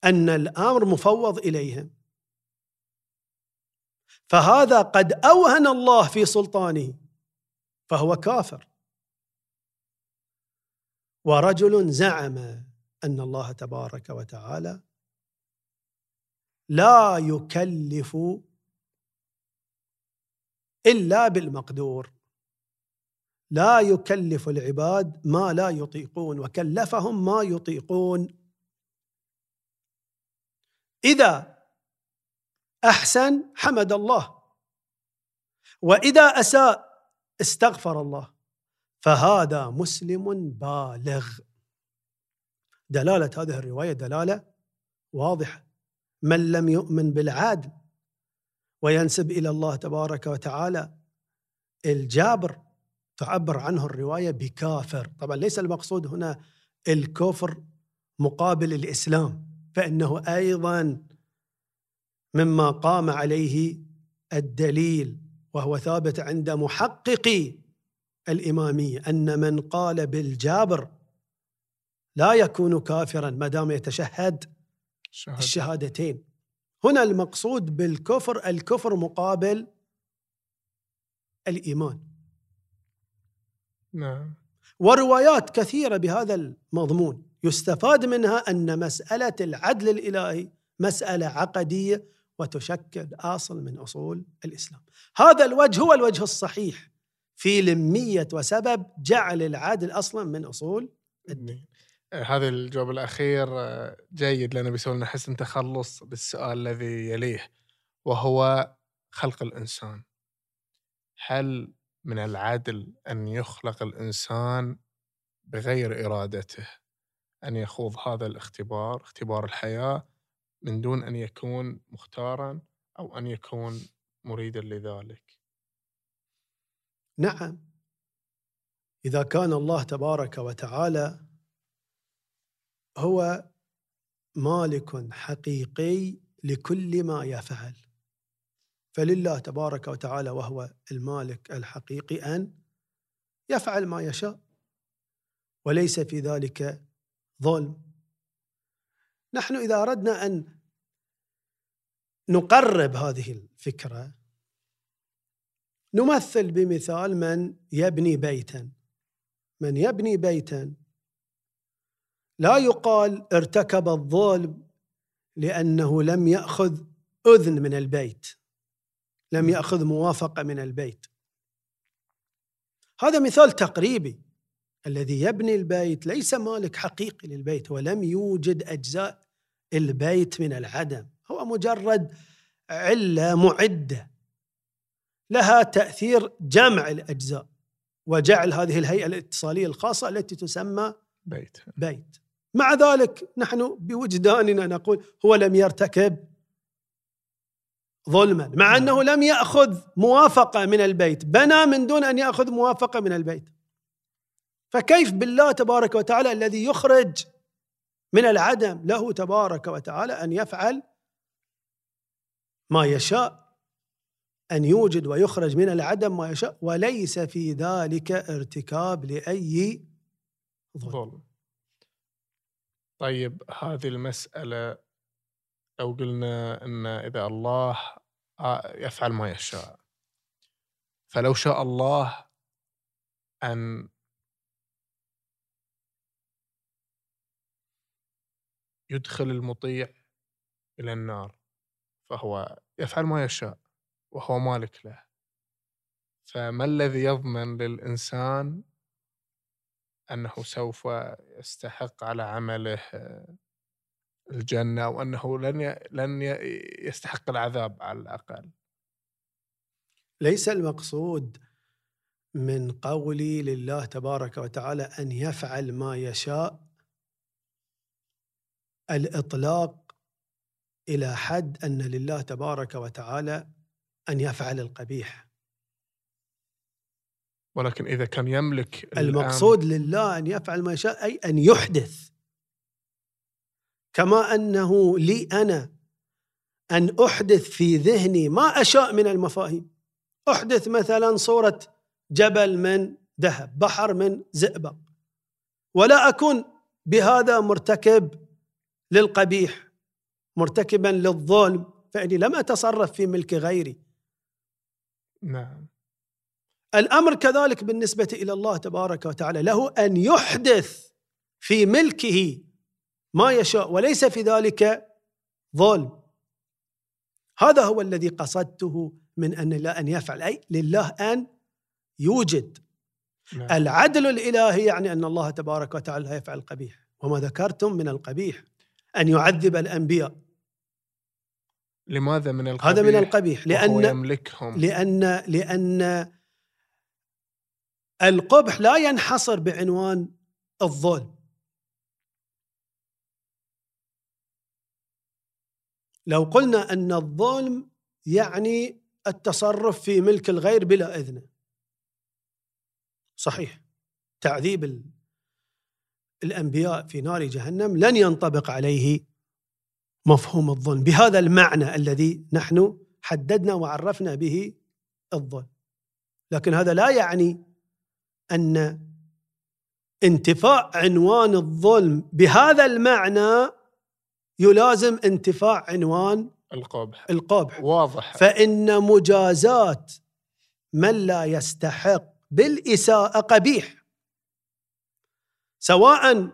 أن الأمر مفوض اليهم فهذا قد أوهن الله في سلطانه فهو كافر. ورجل زعم أن الله تبارك وتعالى لا يكلف إلا بالمقدور. لا يكلف العباد ما لا يطيقون وكلفهم ما يطيقون. إذا أحسن حمد الله وإذا أساء استغفر الله. فهذا مسلم بالغ. دلالة هذه الرواية دلالة واضحة. من لم يؤمن بالعدل وينسب إلى الله تبارك وتعالى الجابر تعبر عنه الرواية بكافر، طبعا ليس المقصود هنا الكفر مقابل الإسلام، فإنه أيضا مما قام عليه الدليل وهو ثابت عند محققي الإمامية أن من قال بالجابر لا يكون كافرا ما دام يتشهد شهد. الشهادتين. هنا المقصود بالكفر الكفر مقابل الإيمان. نعم. وروايات كثيرة بهذا المضمون. يستفاد منها أن مسألة العدل الإلهي مسألة عقدية وتشكل أصل من أصول الإسلام. هذا الوجه هو الوجه الصحيح. في لميه وسبب جعل العدل أصلا من أصول الدين. هذا الجواب الأخير آه، جيد لأنه بيسوي لنا حسن تخلص للسؤال الذي يليه وهو خلق الإنسان. هل من العدل أن يخلق الإنسان بغير إرادته أن يخوض هذا الاختبار اختبار الحياة من دون أن يكون مختارا أو أن يكون مريدا لذلك نعم. إذا كان الله تبارك وتعالى هو مالك حقيقي لكل ما يفعل. فلله تبارك وتعالى وهو المالك الحقيقي أن يفعل ما يشاء وليس في ذلك ظلم. نحن إذا أردنا أن نقرب هذه الفكرة نمثل بمثال من يبني بيتا. من يبني بيتا. لا يقال ارتكب الظلم لأنه لم يأخذ أذن من البيت. لم يأخذ موافقة من البيت. هذا مثال تقريبي. الذي يبني البيت ليس مالك حقيقي للبيت ولم يوجد أجزاء البيت من العدم. هو مجرد علة معدة. لها تأثير جمع الأجزاء وجعل هذه الهيئة الاتصالية الخاصة التي تسمى بيت. بيت. مع ذلك نحن بوجداننا نقول هو لم يرتكب ظلما مع نعم. أنه لم يأخذ موافقة من البيت بنى من دون أن يأخذ موافقة من البيت. فكيف بالله تبارك وتعالى الذي يخرج من العدم له تبارك وتعالى أن يفعل ما يشاء أن يوجد ويخرج من العدم ما يشاء وليس في ذلك ارتكاب لأي ظلم. طيب هذه المسألة لو قلنا إن إذا الله يفعل ما يشاء فلو شاء الله أن يدخل المطيع إلى النار فهو يفعل ما يشاء. وهو مالك له. فما الذي يضمن للإنسان أنه سوف يستحق على عمله الجنة وأنه لن لن يستحق العذاب على الأقل؟ ليس المقصود من قولي لله تبارك وتعالى أن يفعل ما يشاء الإطلاق إلى حد أن لله تبارك وتعالى أن يفعل القبيح. ولكن إذا كان يملك المقصود لله أن يفعل ما يشاء أي أن يحدث. كما أنه لي أنا أن أحدث في ذهني ما أشاء من المفاهيم. أحدث مثلا صورة جبل من ذهب بحر من زئبق. ولا أكون بهذا مرتكب للقبيح مرتكبا للظلم فإني لم أتصرف في ملك غيري. نعم. الأمر كذلك بالنسبة إلى الله تبارك وتعالى له أن يحدث في ملكه ما يشاء وليس في ذلك ظلم. هذا هو الذي قصدته من أن الله أن يفعل أي لله أن يوجد. نعم. العدل الإلهي يعني أن الله تبارك وتعالى لا يفعل القبيح. وما ذكرتم من القبيح أن يعذب الأنبياء. لماذا من القبيح هذا من القبيح؟ لأن يملكهم؟ لأن لأن القبح لا ينحصر بعنوان الظلم. لو قلنا أن الظلم يعني التصرف في ملك الغير بلا اذنه صحيح. تعذيب ال- الأنبياء في نار جهنم لن ينطبق عليه مفهوم الظلم بهذا المعنى الذي نحن حددنا وعرفنا به الظلم لكن هذا لا يعني أن انتفاء عنوان الظلم بهذا المعنى يلازم انتفاع عنوان القبح. القبح. واضح. فإن مجازات من لا يستحق بالإساءة قبيح. سواء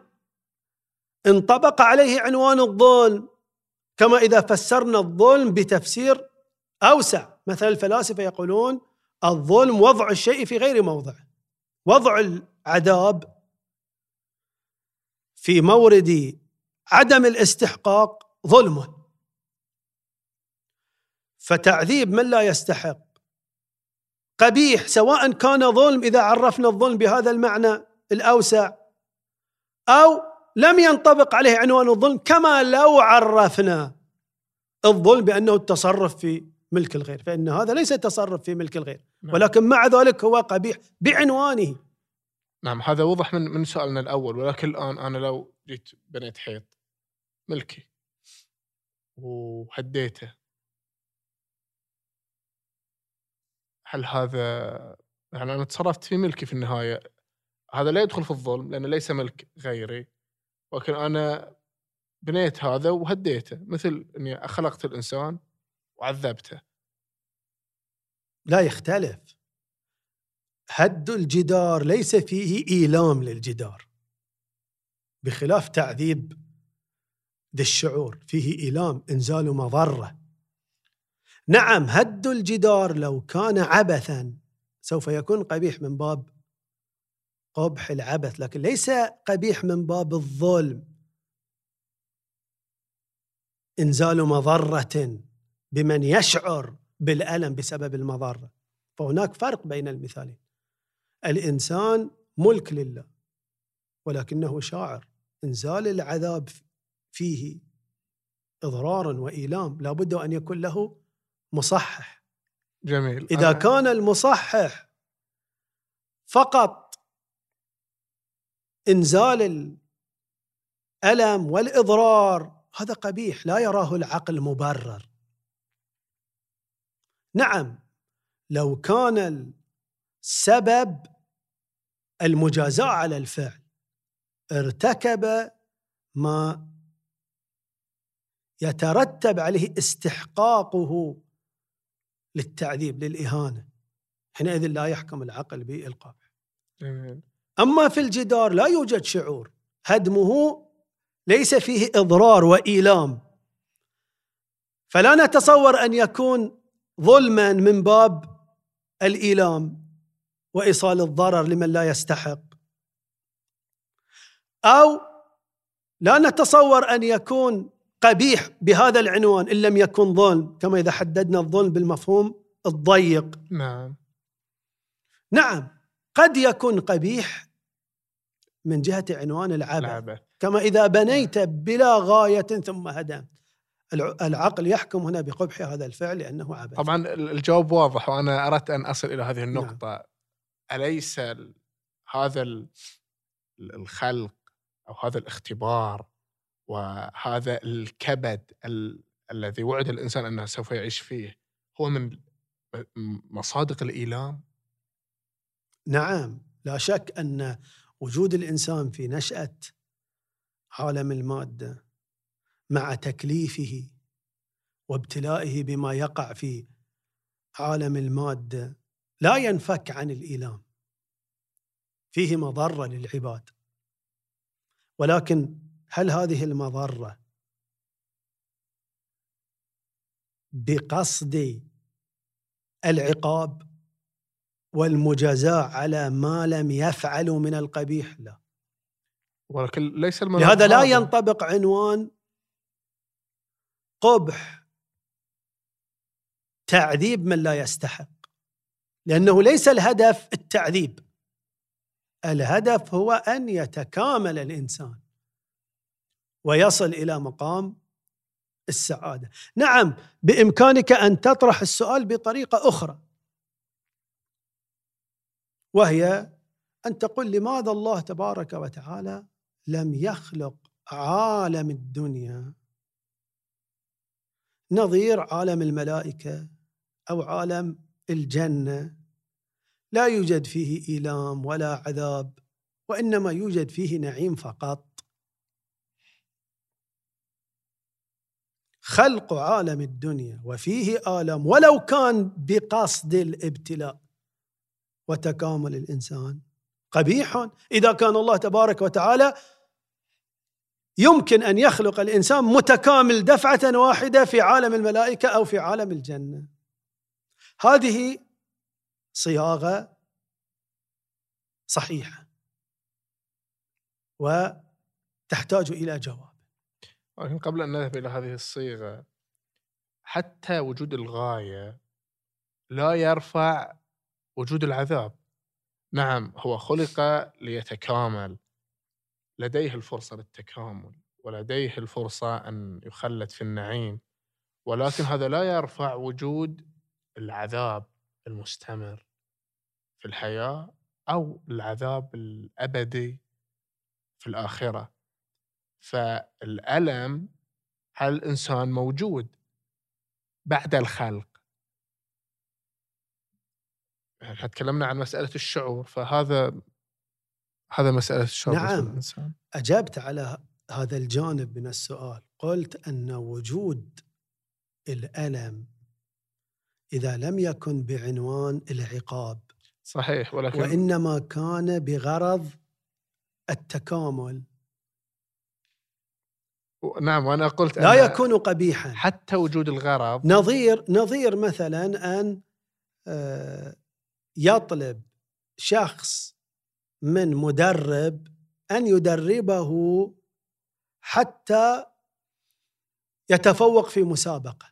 انطبق عليه عنوان الظلم كما إذا فسرنا الظلم بتفسير أوسع. مثلا الفلاسفة يقولون الظلم وضع الشيء في غير موضعه وضع العذاب في مورد عدم الاستحقاق ظلم فتعذيب من لا يستحق. قبيح سواء كان ظلم إذا عرفنا الظلم بهذا المعنى الأوسع أو لم ينطبق عليه عنوان الظلم كما لو عرفنا الظلم بأنه التصرف في ملك الغير فإن هذا ليس تصرف في ملك الغير نعم. ولكن مع ذلك هو قبيح بعنوانه نعم هذا وضح من من سؤالنا الأول ولكن الآن أنا لو جيت بنيت حيط ملكي وهديته هل هذا يعني أنا تصرفت في ملكي في النهاية هذا لا يدخل في الظلم لأنه ليس ملك غيري ولكن أنا بنيت هذا وهديته مثل إني خلقت الإنسان وعذبته. لا يختلف. هد الجدار ليس فيه إيلام للجدار. بخلاف تعذيب ذي الشعور فيه إيلام إنزال مضرة. نعم هد الجدار لو كان عبثا سوف يكون قبيح من باب قبح العبث لكن ليس قبيح من باب الظلم. إنزال مضرة بمن يشعر بالألم بسبب المضرة. فهناك فرق بين المثالين. الإنسان ملك لله ولكنه شاعر. إنزال العذاب فيه إضرار وإيلام. لابد أن يكون له مصحح. جميل. إذا كان المصحح فقط إنزال الألم والإضرار. هذا قبيح لا يراه العقل مبرر. نعم لو كان السبب المجازاة على الفعل ارتكب ما يترتب عليه استحقاقه للتعذيب للإهانة حينئذ لا يحكم العقل بالقبح أما في الجدار لا يوجد شعور. هدمه ليس فيه إضرار وإيلام. فلا نتصور أن يكون ظلما من باب الإيلام وإيصال الضرر لمن لا يستحق. أو لا نتصور أن يكون قبيح بهذا العنوان إن لم يكن ظلم كما إذا حددنا الظلم بالمفهوم الضيق. نعم. نعم قد يكون قبيح من جهة عنوان العبث. كما إذا بنيت بلا غاية ثم هدمت الع- العقل يحكم هنا بقبح هذا الفعل لأنه عبث. طبعا ال- الجواب واضح وأنا أردت أن أصل إلى هذه نعم. النقطة. أليس ال- هذا ال- ال- الخلق أو هذا الاختبار وهذا الكبد ال- الذي وعد الإنسان أنه سوف يعيش فيه هو من مصادق الإيلام؟ نعم. لا شك أن وجود الإنسان في نشأة عالم المادة مع تكليفه وابتلائه بما يقع في عالم المادة لا ينفك عن الإيلام. فيه مضرة للعباد. ولكن هل هذه المضرة بقصد العقاب؟ والمجازاة على ما لم يفعلوا من القبيح لا ولكن ليس لهذا لا. ينطبق عنوان قبح تعذيب من لا يستحق. لأنه ليس الهدف التعذيب. الهدف هو أن يتكامل الإنسان ويصل إلى مقام السعادة. نعم بإمكانك أن تطرح السؤال بطريقة أخرى. وهي أن تقول لماذا الله تبارك وتعالى لم يخلق عالم الدنيا؟ نظير عالم الملائكة أو عالم الجنة. لا يوجد فيه إيلام ولا عذاب وإنما يوجد فيه نعيم فقط. خلق عالم الدنيا وفيه آلام ولو كان بقصد الابتلاء. وتكامل الإنسان. قبيح. إذا كان الله تبارك وتعالى يمكن أن يخلق الإنسان متكامل دفعة واحدة في عالم الملائكة أو في عالم الجنة. هذه صياغة صحيحة. وتحتاج إلى جواب. ولكن قبل أن نذهب إلى هذه الصيغة حتى وجود الغاية لا يرفع وجود العذاب. نعم هو خلق ليتكامل. لديه الفرصة للتكامل ولديه الفرصة أن يخلد في النعيم. ولكن هذا لا يرفع وجود العذاب المستمر في الحياة أو العذاب الأبدي في الآخرة. فالألم على الإنسان موجود بعد الخلق. إحنا تكلمنا عن مسألة الشعور فهذا هذا مسألة الشعور نعم. أجبت على هذا الجانب من السؤال. قلت أن وجود الألم إذا لم يكن بعنوان العقاب صحيح ولكن وإنما كان بغرض التكامل. نعم وأنا قلت لا أن يكون قبيحا. حتى وجود الغرض نظير نظير مثلا أن آه، يطلب شخص من مدرب أن يدربه حتى يتفوق في مسابقة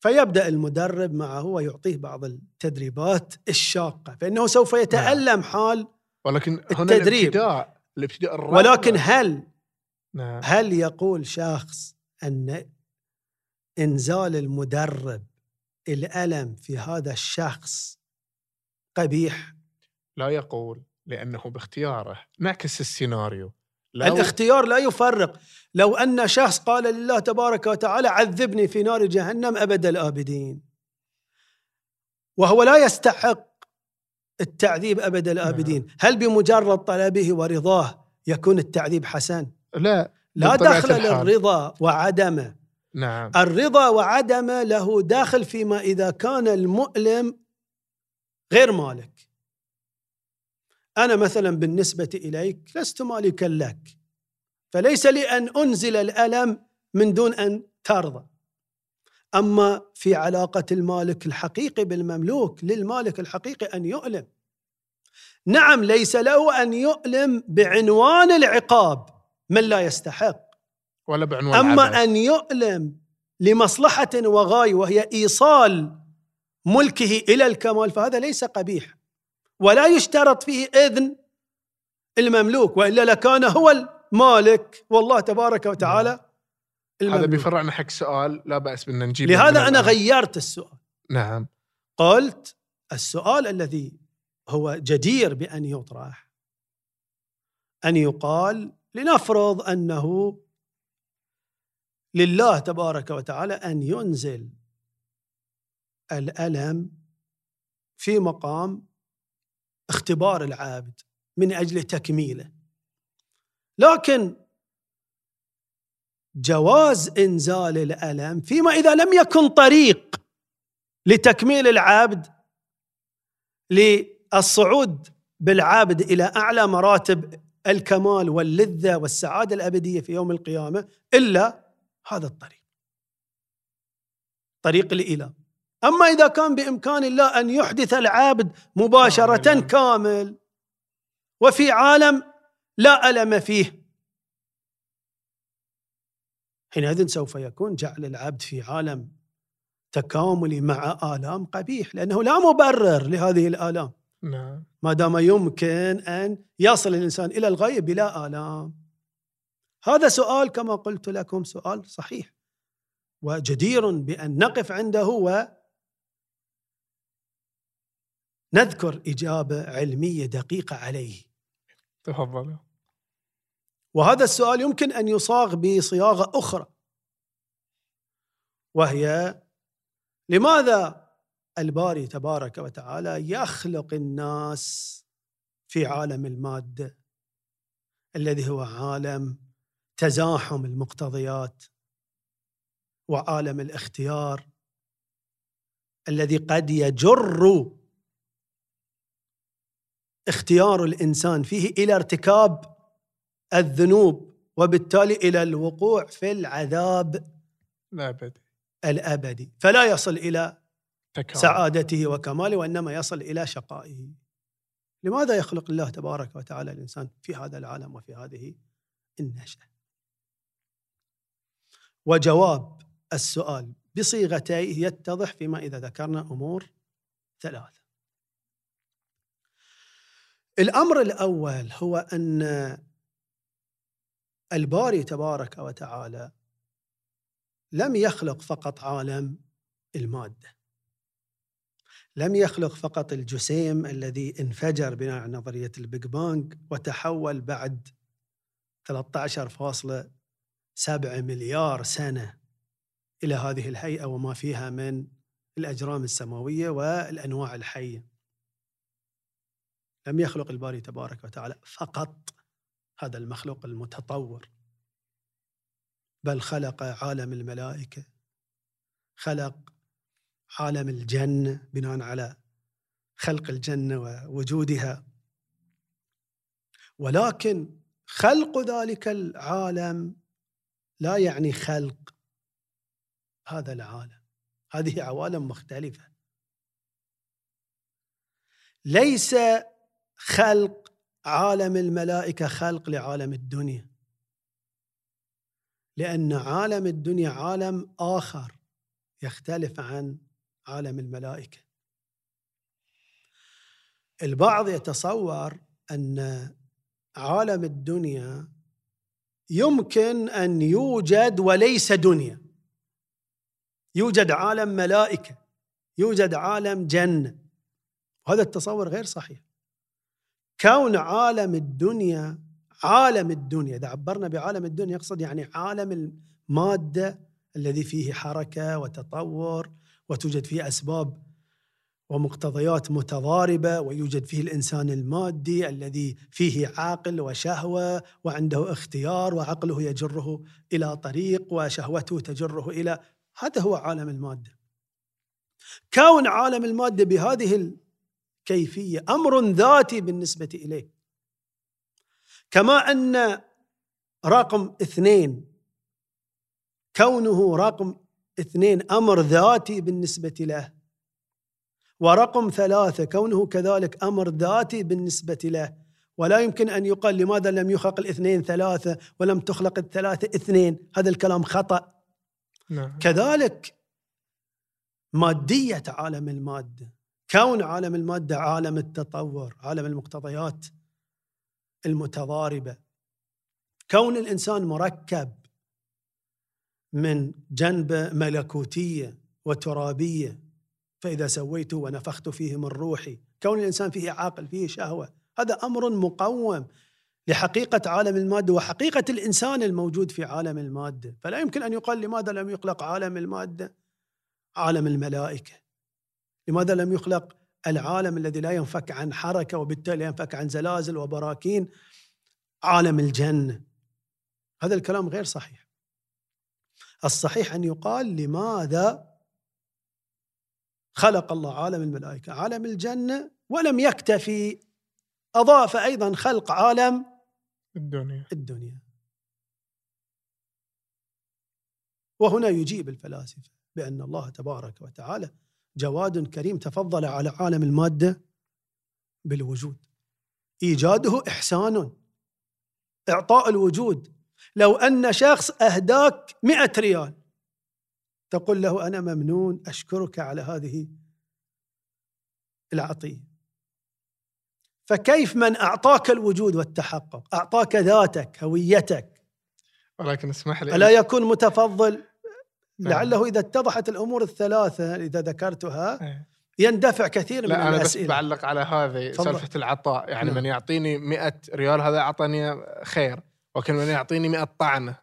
فيبدأ المدرب معه ويعطيه بعض التدريبات الشاقة فإنه سوف يتألم حال ولكن هنا التدريب. الابتداء الابتداء. ولكن هل نعم هل يقول شخص أن إنزال المدرب الألم في هذا الشخص قبيح. لا يقول لأنه باختياره. نعكس السيناريو. لو الاختيار لا يفرق. لو أن شخص قال لله تبارك وتعالى عذبني في نار جهنم أبد الآبدين. وهو لا يستحق التعذيب أبد الآبدين. هل بمجرد طلبه ورضاه يكون التعذيب حسن؟ لا لا دخل الحال. للرضا وعدمه. نعم. الرضا وعدمه له داخل فيما إذا كان المؤلم غير مالك. أنا مثلا بالنسبة إليك لست مالكا لك فليس لي أن أنزل الألم من دون أن ترضى. أما في علاقة المالك الحقيقي بالمملوك للمالك الحقيقي أن يؤلم. نعم ليس له أن يؤلم بعنوان العقاب من لا يستحق. ولا بعنوان أما عبث. أن يؤلم لمصلحة وغاية وهي إيصال ملكه إلى الكمال فهذا ليس قبيح. ولا يشترط فيه إذن المملوك وإلا لكان هو المالك. والله تبارك وتعالى هذا المملوك. بيفرعنا حق سؤال لا بأس بأن نجيب لهذا أنا غيرت السؤال. نعم. قلت السؤال الذي هو جدير بأن يطرح أن يقال لنفرض أنه لله تبارك وتعالى أن ينزل الألم في مقام اختبار العابد من أجل تكميله لكن جواز إنزال الألم فيما إذا لم يكن طريق لتكميل العبد للصعود بالعابد إلى أعلى مراتب الكمال واللذة والسعادة الأبدية في يوم القيامة إلا هذا الطريق. طريق الإله. أما إذا كان بإمكان الله أن يحدث العبد مباشرة. كامل وفي عالم لا ألم فيه. حينئذ سوف يكون جعل العبد في عالم تكاملي مع آلام قبيح لأنه لا مبرر لهذه الآلام. نعم. ما دام يمكن أن يصل الإنسان إلى الغاية بلا آلام. هذا سؤال كما قلت لكم سؤال صحيح وجدير بأن نقف عنده ونذكر إجابة علمية دقيقة عليه. تفضل. وهذا السؤال يمكن أن يصاغ بصياغة أخرى. وهي لماذا الباري تبارك وتعالى يخلق الناس في عالم المادة الذي هو عالم تزاحم المقتضيات وعالم الاختيار الذي قد يجر اختيار الإنسان فيه إلى ارتكاب الذنوب وبالتالي إلى الوقوع في العذاب لا أبد الأبدي فلا يصل إلى تكامل سعادته وكماله وإنما يصل إلى شقائه. لماذا يخلق الله تبارك وتعالى الإنسان في هذا العالم وفي هذه النشأة؟ وجواب السؤال بصيغتيه يتضح فيما إذا ذكرنا أمور ثلاثة. الأمر الأول هو أن الباري تبارك وتعالى لم يخلق فقط عالم المادة لم يخلق فقط الجسيم الذي انفجر بناء على نظرية ال Big Bang وتحول بعد 13.7 مليار سنة إلى هذه الهيئة وما فيها من الأجرام السماوية والأنواع الحية. لم يخلق الباري تبارك وتعالى فقط هذا المخلوق المتطور. بل خلق عالم الملائكة خلق عالم الجنه بناء على خلق الجنه ووجودها. ولكن خلق ذلك العالم لا يعني خلق هذا العالم. هذه عوالم مختلفة. ليس خلق عالم الملائكة خلق لعالم الدنيا. لأن عالم الدنيا عالم آخر يختلف عن عالم الملائكة. البعض يتصور أن عالم الدنيا يمكن أن يوجد وليس دنيا. يوجد عالم ملائكة يوجد عالم جنة. وهذا التصور غير صحيح. كون عالم الدنيا عالم الدنيا إذا عبرنا بعالم الدنيا يقصد يعني عالم المادة الذي فيه حركة وتطور وتوجد فيه أسباب ومقتضيات متضاربة ويوجد فيه الإنسان المادي الذي فيه عاقل وشهوة وعنده اختيار وعقله يجره إلى طريق وشهوته تجره إلى هذا هو عالم المادة. كون عالم المادة بهذه الكيفيه أمر ذاتي بالنسبة إليه. كما أن رقم اثنين كونه رقم اثنين أمر ذاتي بالنسبة له. ورقم ثلاثة كونه كذلك أمر ذاتي بالنسبة له. ولا يمكن أن يقال لماذا لم يخلق الاثنين ثلاثة ولم تخلق الثلاثة اثنين. هذا الكلام خطأ. نعم. كذلك مادية عالم المادة. كون عالم المادة عالم التطور عالم المقتضيات المتضاربة. كون الإنسان مركب من جنبة ملكوتية وترابية فإذا سويته ونفخت فيه من روحي كون الإنسان فيه عاقل فيه شهوة هذا أمر مقوم لحقيقة عالم المادة وحقيقة الإنسان الموجود في عالم المادة. فلا يمكن أن يقال لماذا لم يخلق عالم المادة؟ عالم الملائكة. لماذا لم يخلق العالم الذي لا ينفك عن حركة وبالتالي ينفك عن زلازل وبراكين؟ عالم الجنه هذا الكلام غير صحيح. الصحيح أن يقال لماذا خلق الله عالم الملائكة؟ عالم الجنه ولم يكتفي أضاف أيضا خلق عالم الدنيا. الدنيا. وهنا يجيب الفلاسفة بأن الله تبارك وتعالى جواد كريم تفضل على عالم المادة بالوجود. إيجاده إحسان. إعطاء الوجود. لو أن شخص أهداك مئة ريال. تقول له أنا ممنون أشكرك على هذه العطية. فكيف من أعطاك الوجود والتحقق؟ أعطاك ذاتك هويتك. ولكن اسمح لي ألا يكون متفضل. لعله إذا اتضحت الأمور الثلاثة إذا ذكرتها إيه. يندفع كثير من لا أنا بس بعلق على هذه. سالفة العطاء يعني نعم. من يعطيني 100 ريال هذا أعطاني خير ولكن من يعطيني 100 طعنة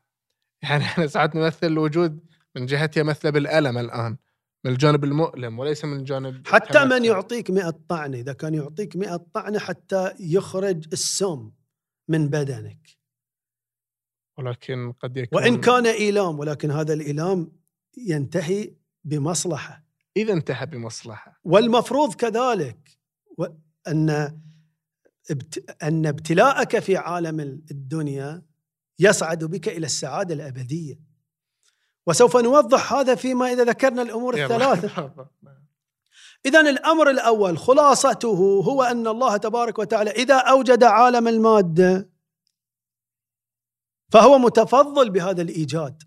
يعني إحنا ساعات نمثل الوجود من جهتي أمثلة بالألم الآن من الجانب المؤلم وليس من الجانب حتى من التمتع. يعطيك مئة طعنة إذا كان يعطيك مئة طعنة حتى يخرج السم من بدنك ولكن قد يكون وإن كان إيلام ولكن هذا الإيلام ينتهي بمصلحة. إذا انتهى بمصلحة. والمفروض كذلك أن أن ابتلاءك في عالم الدنيا يصعد بك إلى السعادة الأبدية. وسوف نوضح هذا فيما إذا ذكرنا الأمور. الثلاثة. إذا الأمر الأول خلاصته هو أن الله تبارك وتعالى إذا أوجد عالم المادة فهو متفضل بهذا الإيجاد.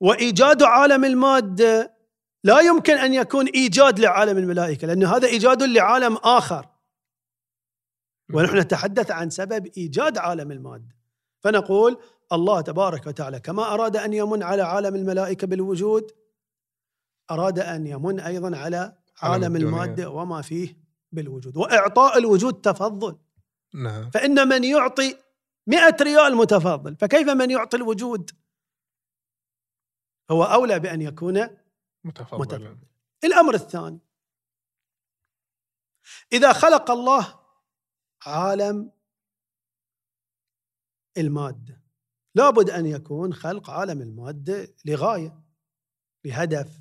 وإيجاد عالم المادة لا يمكن أن يكون إيجاد لعالم الملائكة لأن هذا إيجاد لعالم آخر. ونحن نتحدث عن سبب إيجاد عالم المادة. فنقول الله تبارك وتعالى كما أراد أن يمن على عالم الملائكة بالوجود أراد أن يمن أيضا على عالم. المادة وما فيه بالوجود. وإعطاء الوجود تفضل. نعم. فإن من يعطي مئة ريال متفضل. فكيف من يعطي الوجود؟ هو أولى بأن يكون متفضل متفضل. الأمر الثاني إذا خلق الله عالم المادة لابد أن يكون خلق عالم المادة لغاية لهدف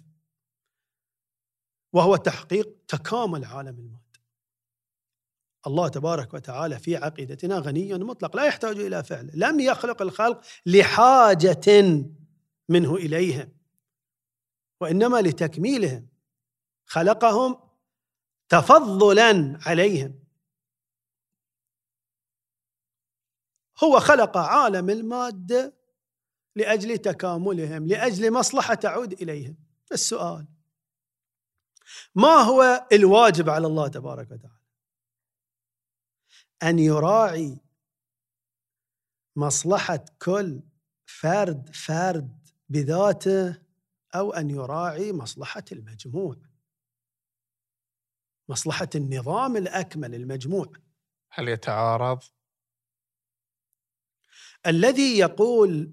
وهو تحقيق تكامل عالم المادة الله تبارك وتعالى في عقيدتنا غني مطلق لا يحتاج إلى فعل لم يخلق الخلق لحاجة منه إليهم وإنما لتكميلهم خلقهم تفضلا عليهم. هو خلق عالم المادة لأجل تكاملهم لأجل مصلحة تعود إليهم. السؤال ما هو الواجب على الله تبارك وتعالى؟ أن يراعي مصلحة كل فرد فرد بذاته أو أن يراعي مصلحة المجموع. مصلحة النظام الأكمل المجموع هل يتعارض؟ الذي يقول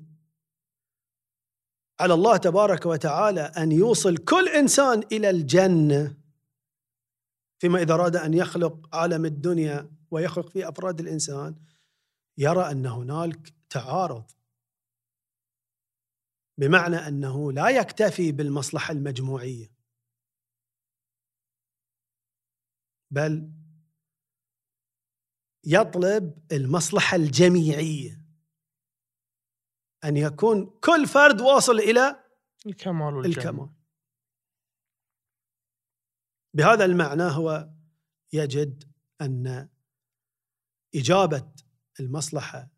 على الله تبارك وتعالى أن يوصل كل إنسان إلى الجنة فيما إذا أراد أن يخلق عالم الدنيا ويخلق فيه أفراد الإنسان يرى أن هنالك تعارض. بمعنى أنه لا يكتفي بالمصلحة المجموعية. بل يطلب المصلحة الجميعية. أن يكون كل فرد واصل إلى الكمال والجمال. الكمال. بهذا المعنى هو يجد أن إجابة المصلحة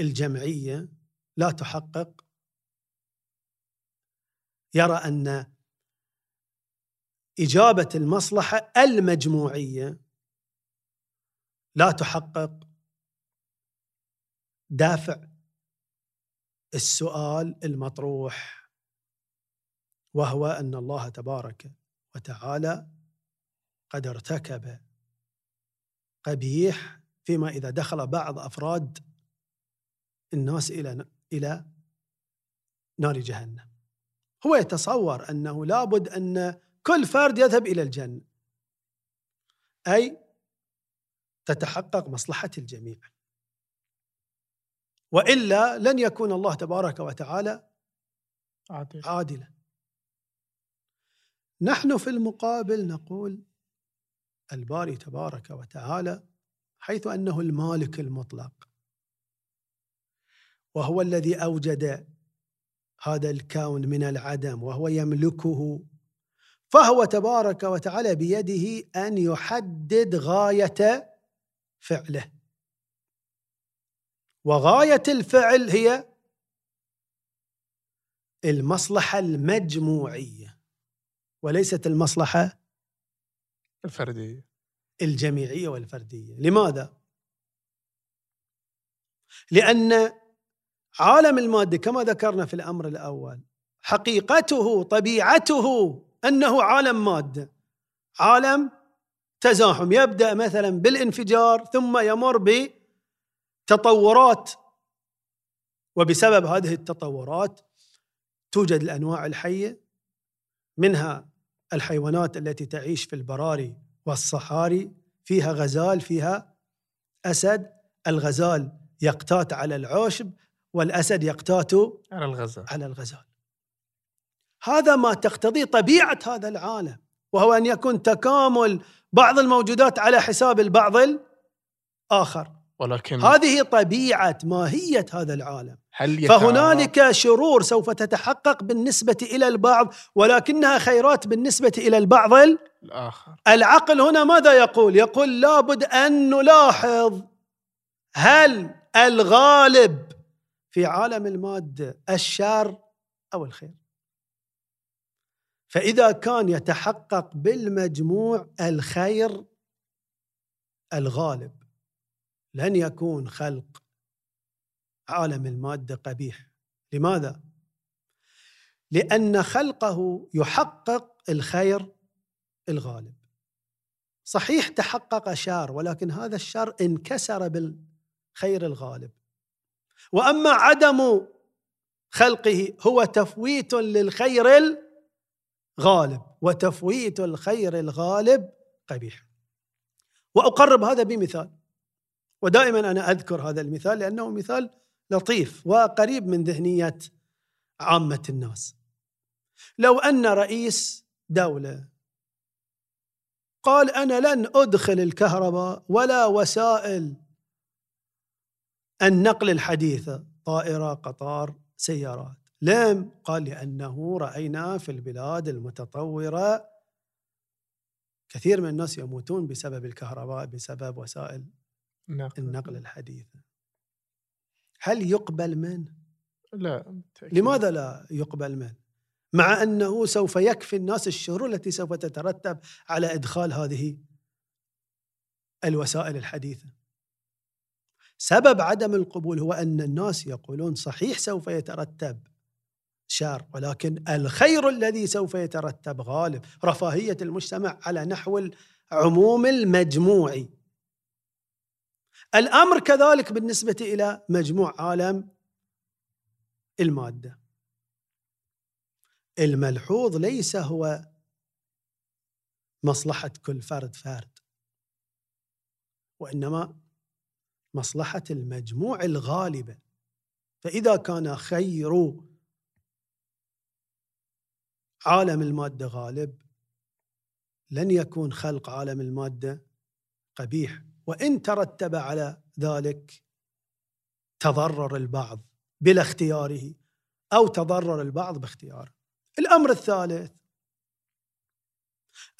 الجمعية لا تحقق يرى أن إجابة المصلحة المجموعية لا تحقق دافع السؤال المطروح وهو أن الله تبارك وتعالى قد ارتكب قبيح فيما إذا دخل بعض أفراد الناس إلى إلى نار جهنم. هو يتصور أنه لابد أن كل فرد يذهب إلى الجنة. أي تتحقق مصلحة الجميع. وإلا لن يكون الله تبارك وتعالى عادل. عادلا. نحن في المقابل نقول الباري تبارك وتعالى حيث أنه المالك المطلق. وهو الذي أوجد هذا الكون من العدم وهو يملكه. فهو تبارك وتعالى بيده أن يحدد غاية فعله. وغاية الفعل هي المصلحة المجموعية وليست المصلحة الفردية. الجميعية والفردية. لماذا؟ لأن عالم المادة كما ذكرنا في الأمر الأول. حقيقته طبيعته أنه عالم مادة. عالم تزاحم. يبدأ مثلا بالانفجار ثم يمر بتطورات وبسبب هذه التطورات توجد الأنواع الحية منها الحيوانات التي تعيش في البراري والصحاري فيها غزال فيها أسد. الغزال يقتات على العشب والأسد يقتات على الغزال. على الغزال. هذا ما تقتضيه طبيعة هذا العالم وهو أن يكون تكامل بعض الموجودات على حساب البعض الآخر. ولكن هذه طبيعة ماهية هذا العالم. هل فهنالك شرور سوف تتحقق بالنسبة إلى البعض ولكنها خيرات بالنسبة إلى البعض الآخر. العقل هنا ماذا يقول؟ يقول لابد أن نلاحظ هل الغالب في عالم الماده الشر أو الخير؟ فإذا كان يتحقق بالمجموع الخير الغالب لن يكون خلق عالم الماده قبيح. لماذا؟ لأن خلقه يحقق الخير الغالب. صحيح تحقق شر ولكن هذا الشر انكسر بالخير الغالب. وأما عدم خلقه هو تفويت للخير الغالب وتفويت الخير الغالب قبيح. وأقرب هذا بمثال ودائما أنا أذكر هذا المثال لأنه مثال لطيف وقريب من ذهنية عامة الناس. لو أن رئيس دولة قال أنا لن أدخل الكهرباء ولا وسائل النقل الحديثه طائرة قطار سيارات. لم قال لأنه رأينا في البلاد المتطورة. كثير من الناس يموتون بسبب الكهرباء بسبب وسائل النقل, النقل الحديثه هل يقبل منه لا بالتأكيد. لماذا لا يقبل منه مع أنه سوف يكفي الناس الشرور التي سوف تترتب على إدخال هذه الوسائل الحديثة. سبب عدم القبول هو أن الناس يقولون صحيح سوف يترتب شر ولكن الخير الذي سوف يترتب غالب. رفاهية المجتمع على نحو العموم المجموعي الأمر كذلك بالنسبة إلى مجموع عالم المادة. الملحوظ ليس هو مصلحة كل فرد فرد وإنما مصلحة المجموع الغالبة فإذا كان خير عالم المادة غالب لن يكون خلق عالم المادة قبيح وإن ترتب على ذلك تضرر البعض بلا اختياره أو تضرر البعض باختياره. الأمر الثالث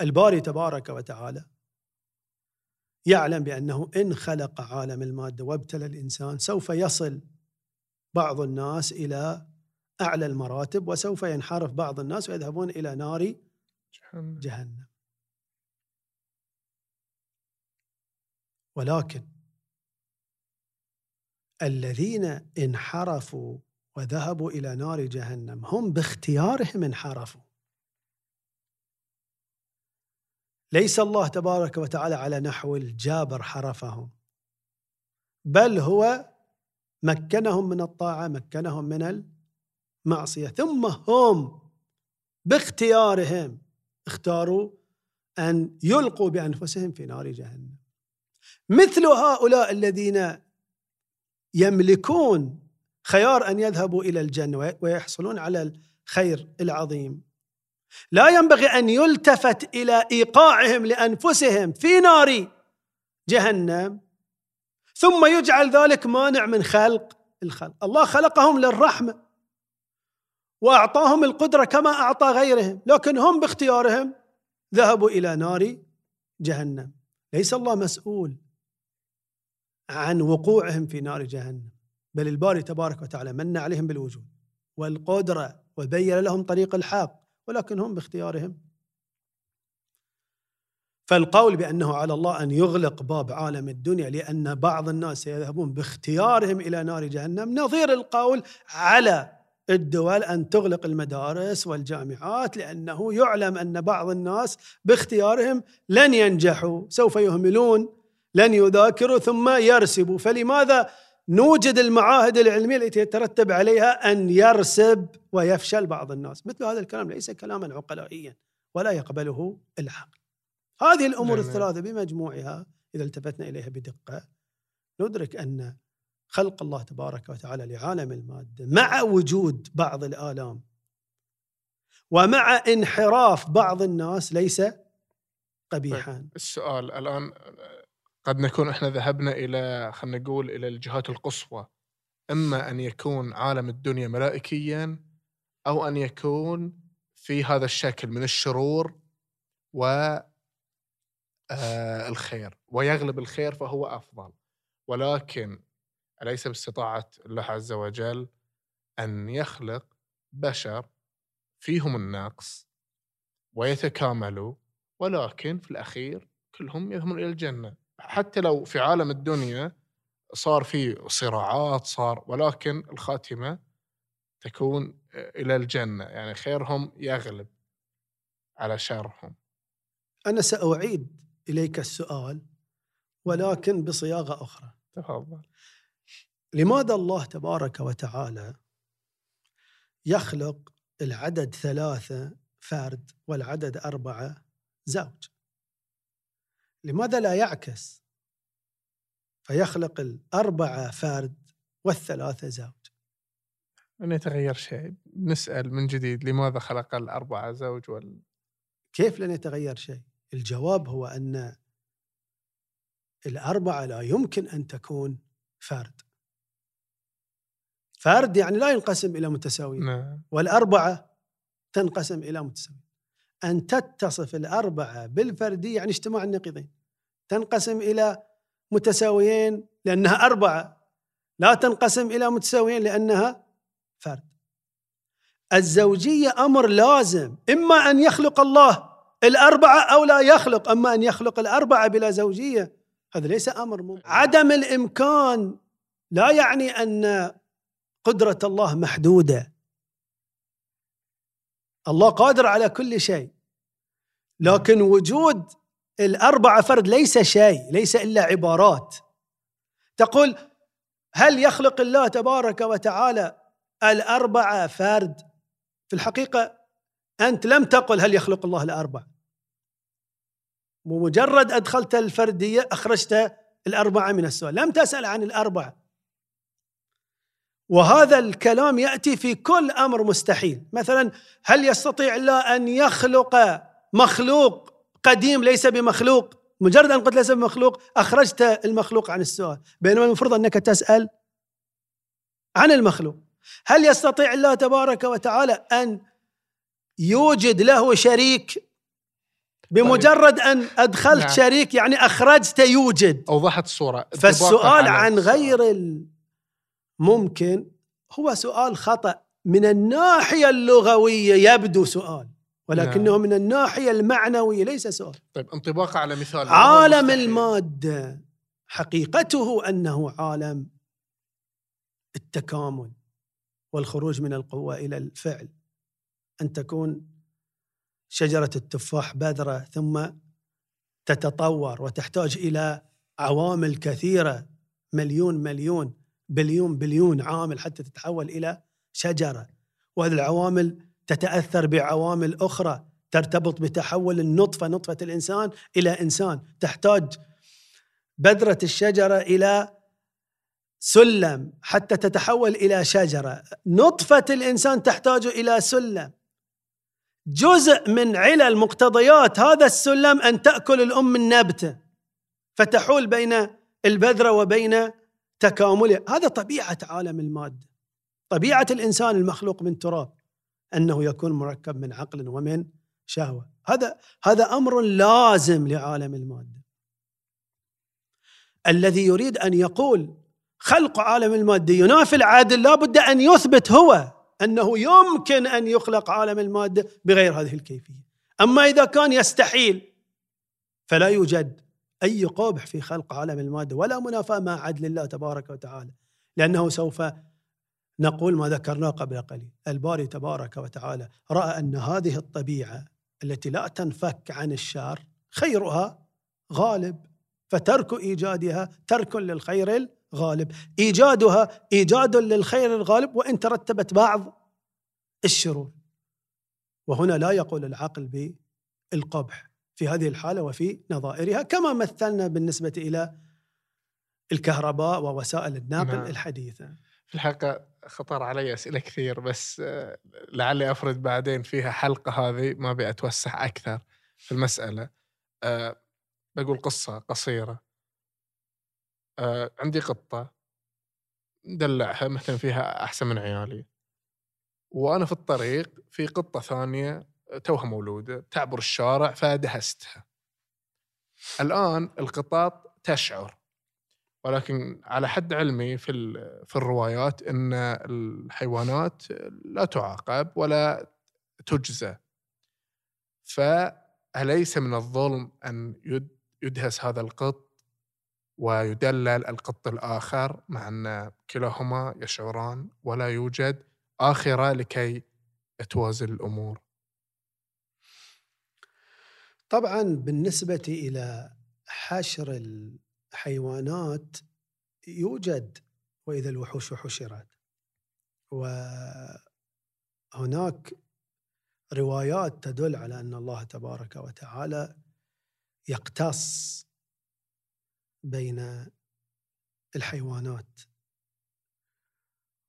الباري تبارك وتعالى يعلم بأنه إن خلق عالم المادة وابتلى الإنسان سوف يصل بعض الناس إلى أعلى المراتب وسوف ينحرف بعض الناس ويذهبون إلى نار جهنم. جهنم ولكن الذين انحرفوا وذهبوا إلى نار جهنم هم باختيارهم انحرفوا ليس الله تبارك وتعالى على نحو الجابر حرفهم بل هو مكنهم من الطاعة مكنهم من المعصية. ثم هم باختيارهم اختاروا أن يلقوا بأنفسهم في نار جهنم. مثل هؤلاء الذين يملكون خيار أن يذهبوا إلى الجنة ويحصلون على الخير العظيم. لا ينبغي أن يلتفت إلى إيقاعهم لأنفسهم في نار جهنم ثم يجعل ذلك مانع من خلق الخلق. الله خلقهم للرحمة وأعطاهم القدرة كما أعطى غيرهم لكن هم باختيارهم ذهبوا إلى نار جهنم. ليس الله مسؤول عن وقوعهم في نار جهنم بل الباري تبارك وتعالى من عليهم بالوجود والقدرة وبين لهم طريق الحق. ولكن هم باختيارهم. فالقول بأنه على الله أن يغلق باب عالم الدنيا لأن بعض الناس سيذهبون باختيارهم إلى نار جهنم نظير القول على الدول أن تغلق المدارس والجامعات لأنه يعلم أن بعض الناس باختيارهم لن ينجحوا سوف يهملون لن يذاكروا ثم يرسبوا. فلماذا نوجد المعاهد العلمية التي يترتب عليها أن يرسب ويفشل بعض الناس. مثل هذا الكلام ليس كلاما عقلائيا ولا يقبله العقل. هذه الأمور نعم. الثلاثة بمجموعها إذا التفتنا إليها بدقة. ندرك أن خلق الله تبارك وتعالى لعالم المادة مع وجود بعض الآلام ومع انحراف بعض الناس ليس قبيحا. طيب السؤال الآن قد نكون إحنا ذهبنا إلى خلينا نقول إلى الجهات القصوى. إما أن يكون عالم الدنيا ملائكيا أو أن يكون في هذا الشكل من الشرور و آه الخير. ويغلب الخير فهو أفضل. ولكن أليس باستطاعة الله عز وجل أن يخلق بشر فيهم النقص ويتكاملوا ولكن في الأخير كلهم يذهبون إلى الجنة؟ حتى لو في عالم الدنيا صار في صراعات صار ولكن الخاتمة تكون إلى الجنة يعني خيرهم يغلب على شرهم. أنا سأعيد إليك السؤال ولكن بصياغة أخرى. تفضل. لماذا الله تبارك وتعالى يخلق العدد ثلاثة فرد والعدد أربعة زوج؟ لماذا لا يعكس فيخلق الأربعة فرد والثلاثة زوج؟ لن يتغير شيء. نسأل من جديد لماذا خلق الأربعة زوج وال... كيف لن يتغير شيء؟ الجواب هو أن الأربعة لا يمكن أن تكون فرد فرد يعني لا ينقسم إلى متساويين. نعم. والأربعة تنقسم إلى متساويين. أن تتصف الأربعة بالفردية يعني اجتماع النقيضين. تنقسم إلى متساويين لأنها أربعة لا تنقسم إلى متساويين لأنها فرد. الزوجية أمر لازم إما أن يخلق الله الأربعة أو لا يخلق أما أن يخلق الأربعة بلا زوجية هذا ليس أمر ممكن. عدم الإمكان لا يعني أن قدرة الله محدودة. الله قادر على كل شيء. لكن وجود الأربعة فرد ليس شيء ليس إلا عبارات. تقول هل يخلق الله تبارك وتعالى الأربعة فرد؟ في الحقيقة أنت لم تقل هل يخلق الله الأربعة. بمجرد أدخلت الفردية أخرجت الأربعة من السؤال. لم تسأل عن الأربعة. وهذا الكلام يأتي في كل أمر مستحيل. مثلا هل يستطيع الله أن يخلق مخلوق قديم ليس بمخلوق؟ مجرد أن قلت ليس بمخلوق أخرجت المخلوق عن السؤال بينما المفروض أنك تسأل عن المخلوق. هل يستطيع الله تبارك وتعالى أن يوجد له شريك؟ بمجرد أن أدخلت نعم. شريك يعني أخرجت يوجد. أوضحت الصورة. فالسؤال عن غير ممكن هو سؤال خطأ. من الناحية اللغوية يبدو سؤال ولكنه نعم. من الناحية المعنوية ليس سؤال. طيب انطباقا على مثال. عالم المادة حقيقته أنه عالم التكامل والخروج من القوة إلى الفعل. أن تكون شجرة التفاح بذرة ثم تتطور وتحتاج إلى عوامل كثيرة مليون مليون بليون بليون عامل حتى تتحول إلى شجرة. وهذه العوامل تتأثر بعوامل أخرى ترتبط بتحول النطفة نطفة الإنسان إلى إنسان. تحتاج بذرة الشجرة إلى سلم حتى تتحول إلى شجرة. نطفة الإنسان تحتاج إلى سلم. جزء من علل مقتضيات هذا السلم أن تأكل الأم النبته فتحول بين البذرة وبين تكامله هذا طبيعة عالم المادة طبيعة الإنسان المخلوق من تراب أنه يكون مركب من عقل ومن شهوة. هذا هذا أمر لازم لعالم الماده الذي يريد أن يقول خلق عالم الماده ينافي العادل لابد أن يثبت هو أنه يمكن أن يخلق عالم الماده بغير هذه الكيفية. أما إذا كان يستحيل فلا يوجد أي قبح في خلق عالم المادة ولا منافاة مع عدل الله تبارك وتعالى. لأنه سوف نقول ما ذكرناه قبل قليل. الباري تبارك وتعالى رأى أن هذه الطبيعة التي لا تنفك عن الشر خيرها غالب فترك إيجادها ترك للخير الغالب. إيجادها إيجاد للخير الغالب وإن ترتبت بعض الشرور. وهنا لا يقول العقل بالقبح. في هذه الحالة وفي نظائرها كما مثلنا بالنسبة إلى الكهرباء ووسائل النقل نعم. الحديثة. في الحقيقة خطر علي أسئلة كثير بس آه، لعلي أفرد بعدين فيها حلقة هذه ما أبي اتوسع أكثر في المسألة. أه بقول قصة قصيرة. أه عندي قطة دلعها مثلا فيها أحسن من عيالي. وأنا في الطريق في قطة ثانية توها مولوده تعبر الشارع فدهستها. الآن القطاط تشعر. ولكن على حد علمي في في الروايات إن الحيوانات لا تعاقب ولا تجزى. فأليس من الظلم أن يدهس هذا القط ويدلل القط الآخر مع أن كلاهما يشعران ولا يوجد آخرة لكي توازن الأمور؟ طبعا بالنسبة إلى حشر الحيوانات يوجد وإذا الوحوش حشرت. وهناك روايات تدل على أن الله تبارك وتعالى يقتص بين الحيوانات.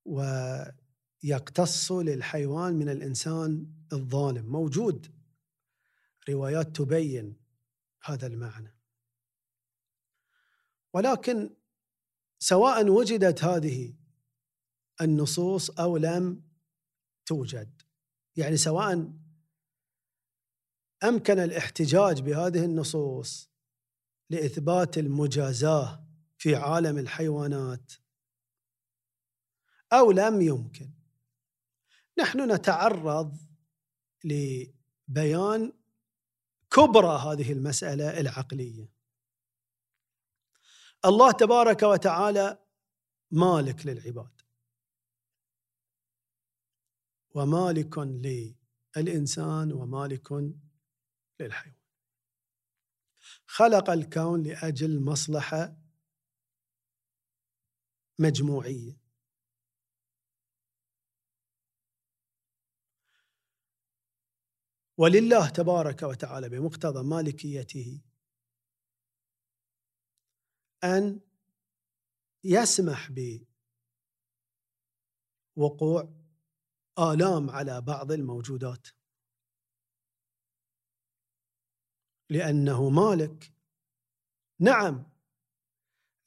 ويقتص للحيوان من الإنسان الظالم موجود. روايات تبين هذا المعنى. ولكن سواء وجدت هذه النصوص أو لم توجد. يعني سواء أمكن الاحتجاج بهذه النصوص لإثبات المجازاة في عالم الحيوانات أو لم يمكن. نحن نتعرض لبيان كبرى هذه المسألة العقلية. الله تبارك وتعالى مالك للعباد. ومالك للإنسان ومالك للحيوان. خلق الكون لأجل مصلحة مجموعية. ولله تبارك وتعالى بمقتضى مالكيته أن يسمح بوقوع آلام على بعض الموجودات. لأنه مالك. نعم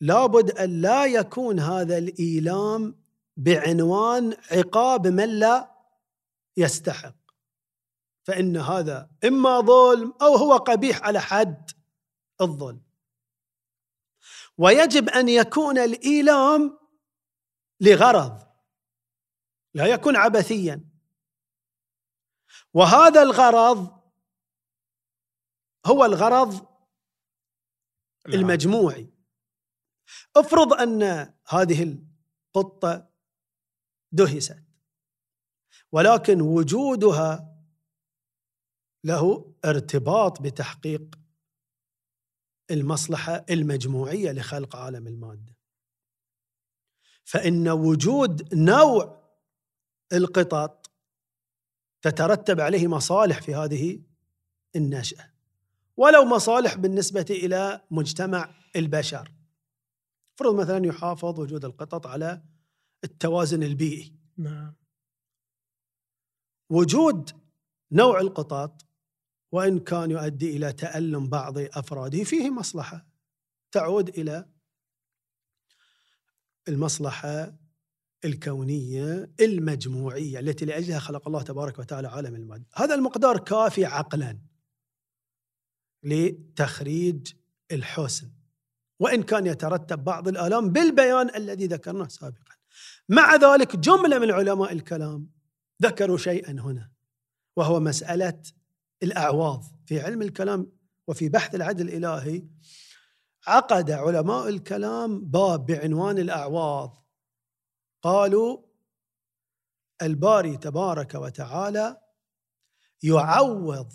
لابد أن لا يكون هذا الإيلام بعنوان عقاب من لا يستحق. فإن هذا إما ظلم أو هو قبيح على حد الظلم. ويجب أن يكون الإيلام لغرض لا يكون عبثيا. وهذا الغرض هو الغرض المجموعي. افرض أن هذه القطة دهست ولكن وجودها له ارتباط بتحقيق المصلحة المجموعية لخلق عالم المادة. فإن وجود نوع القطط تترتب عليه مصالح في هذه النشأة. ولو مصالح بالنسبة إلى مجتمع البشر. فرض مثلا يحافظ وجود القطط على التوازن البيئي. نعم. وجود نوع القطط وإن كان يؤدي إلى تألم بعض أفراده فيه مصلحة. تعود إلى المصلحة الكونية المجموعية التي لأجلها خلق الله تبارك وتعالى عالم الماده، هذا المقدار كافي عقلا لتخريج الحسن. وإن كان يترتب بعض الآلام بالبيان الذي ذكرناه سابقا. مع ذلك جملة من علماء الكلام ذكروا شيئا هنا وهو مسألة الأعواض في علم الكلام وفي بحث العدل الإلهي عقد علماء الكلام باب بعنوان الأعواض. قالوا الباري تبارك وتعالى يعوض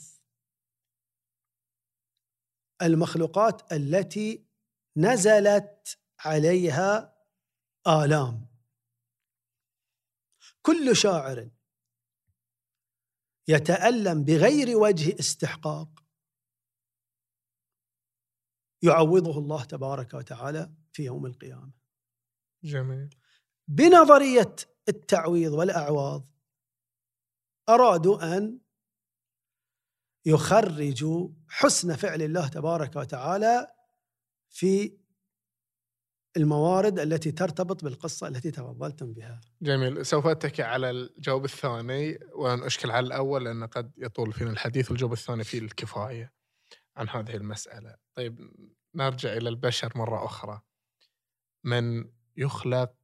المخلوقات التي نزلت عليها آلام. كل شاعر يتألم بغير وجه استحقاق. يعوضه الله تبارك وتعالى في يوم القيامة. جميل. بنظرية التعويض والأعواض أرادوا أن يخرجوا حسن فعل الله تبارك وتعالى في الموارد التي ترتبط بالقصة التي تفضلتم بها. جميل. سوف أتكي على الجواب الثاني وأن أشكل على الأول لأن قد يطول فينا الحديث والجواب الثاني فيه الكفاية عن هذه المسألة. طيب نرجع إلى البشر مرة أخرى. من يخلق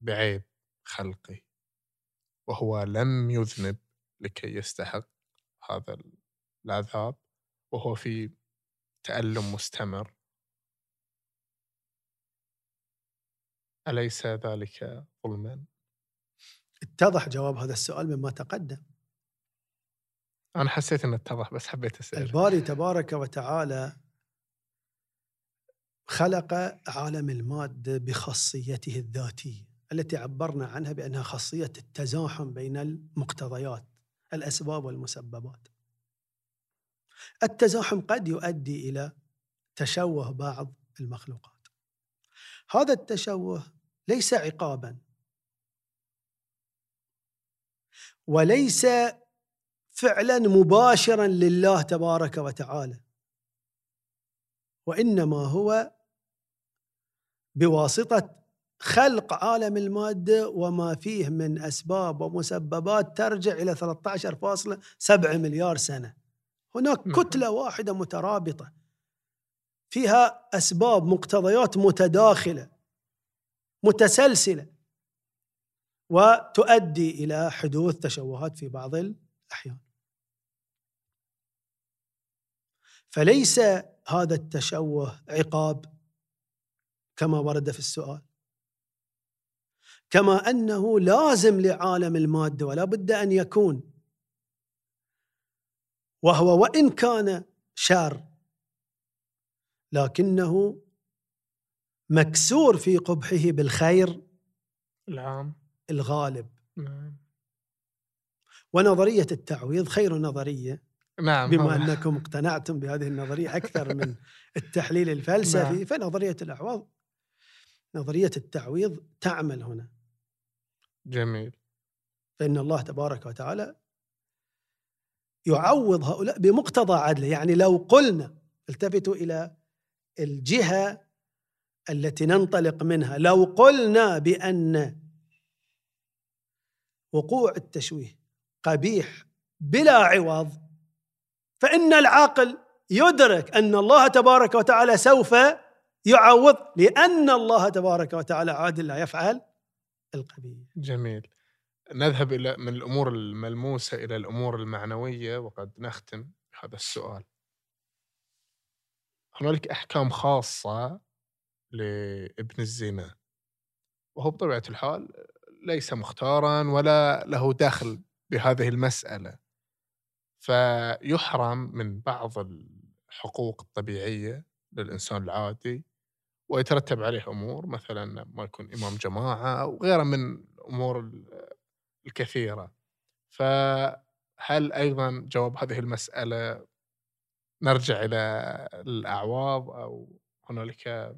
بعيب خلقي؟ وهو لم يذنب لكي يستحق هذا العذاب وهو في تألم مستمر. أليس ذلك ظلما؟ اتضح جواب هذا السؤال مما تقدم. أنا حسيت أنه اتضح بس حبيت أسأل الباري تبارك وتعالى خلق عالم المادة بخاصيته الذاتية التي عبرنا عنها بأنها خاصية التزاحم بين المقتضيات الأسباب والمسببات. التزاحم قد يؤدي إلى تشوه بعض المخلوقات. هذا التشوه ليس عقابا. وليس فعلا مباشرا لله تبارك وتعالى. وإنما هو بواسطة خلق عالم المادة وما فيه من أسباب ومسببات ترجع إلى 13.7 مليار سنة. هناك كتلة واحدة مترابطة فيها أسباب مقتضيات متداخلة. متسلسلة. وتؤدي إلى حدوث تشوهات في بعض الأحيان. فليس هذا التشوه عقاب كما ورد في السؤال. كما أنه لازم لعالم المادة ولا بد أن يكون. وهو وإن كان شر لكنه مكسور في قبحه بالخير العام الغالب. نعم. ونظرية التعويض خير نظرية نعم بما أنكم اقتنعتم بهذه النظرية أكثر من التحليل الفلسفي نعم. فنظرية الاعواض نظرية التعويض تعمل هنا. جميل. فإن الله تبارك وتعالى يعوض هؤلاء بمقتضى عدله. يعني لو قلنا التفتوا إلى الجهة التي ننطلق منها. لو قلنا بأن وقوع التشويه قبيح بلا عوض فإن العاقل يدرك أن الله تبارك وتعالى سوف يعوض لأن الله تبارك وتعالى عادل لا يفعل القبيح. جميل. نذهب إلى من الأمور الملموسة إلى الأمور المعنوية وقد نختم بهذا السؤال. هنالك أحكام خاصة لابن الزنا وهو بطبيعة الحال ليس مختارا ولا له دخل بهذه المسألة. فيحرم من بعض الحقوق الطبيعية للإنسان العادي ويترتب عليه أمور مثلا ما يكون إمام جماعة أو غيره من الأمور الكثيرة. فهل أيضا جواب هذه المسألة نرجع إلى الاعواض أو هنالك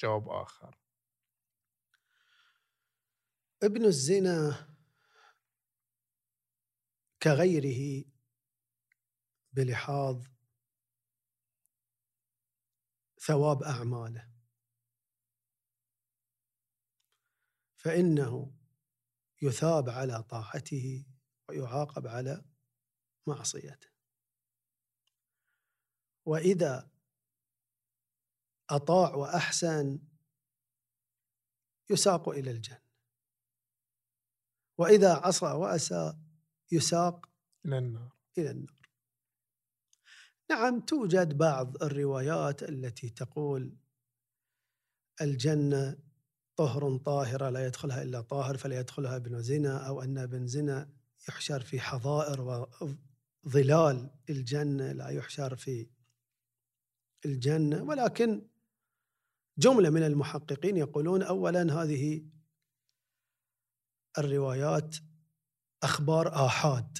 جواب آخر. ابن الزنا كغيره بلحاظ ثواب أعماله. فإنه يثاب على طاعته ويعاقب على معصيته. وإذا أطاع وأحسن يساق إلى الجنة. وإذا عصى وأساء يساق إلى النار. إلى النار. نعم توجد بعض الروايات التي تقول الجنة طهر طاهرة لا يدخلها إلا طاهر فلا يدخلها ابن زنا أو أن ابن زنا يحشر في حظائر وظلال الجنة لا يحشر في الجنة. ولكن جملة من المحققين يقولون أولا هذه الروايات أخبار آحاد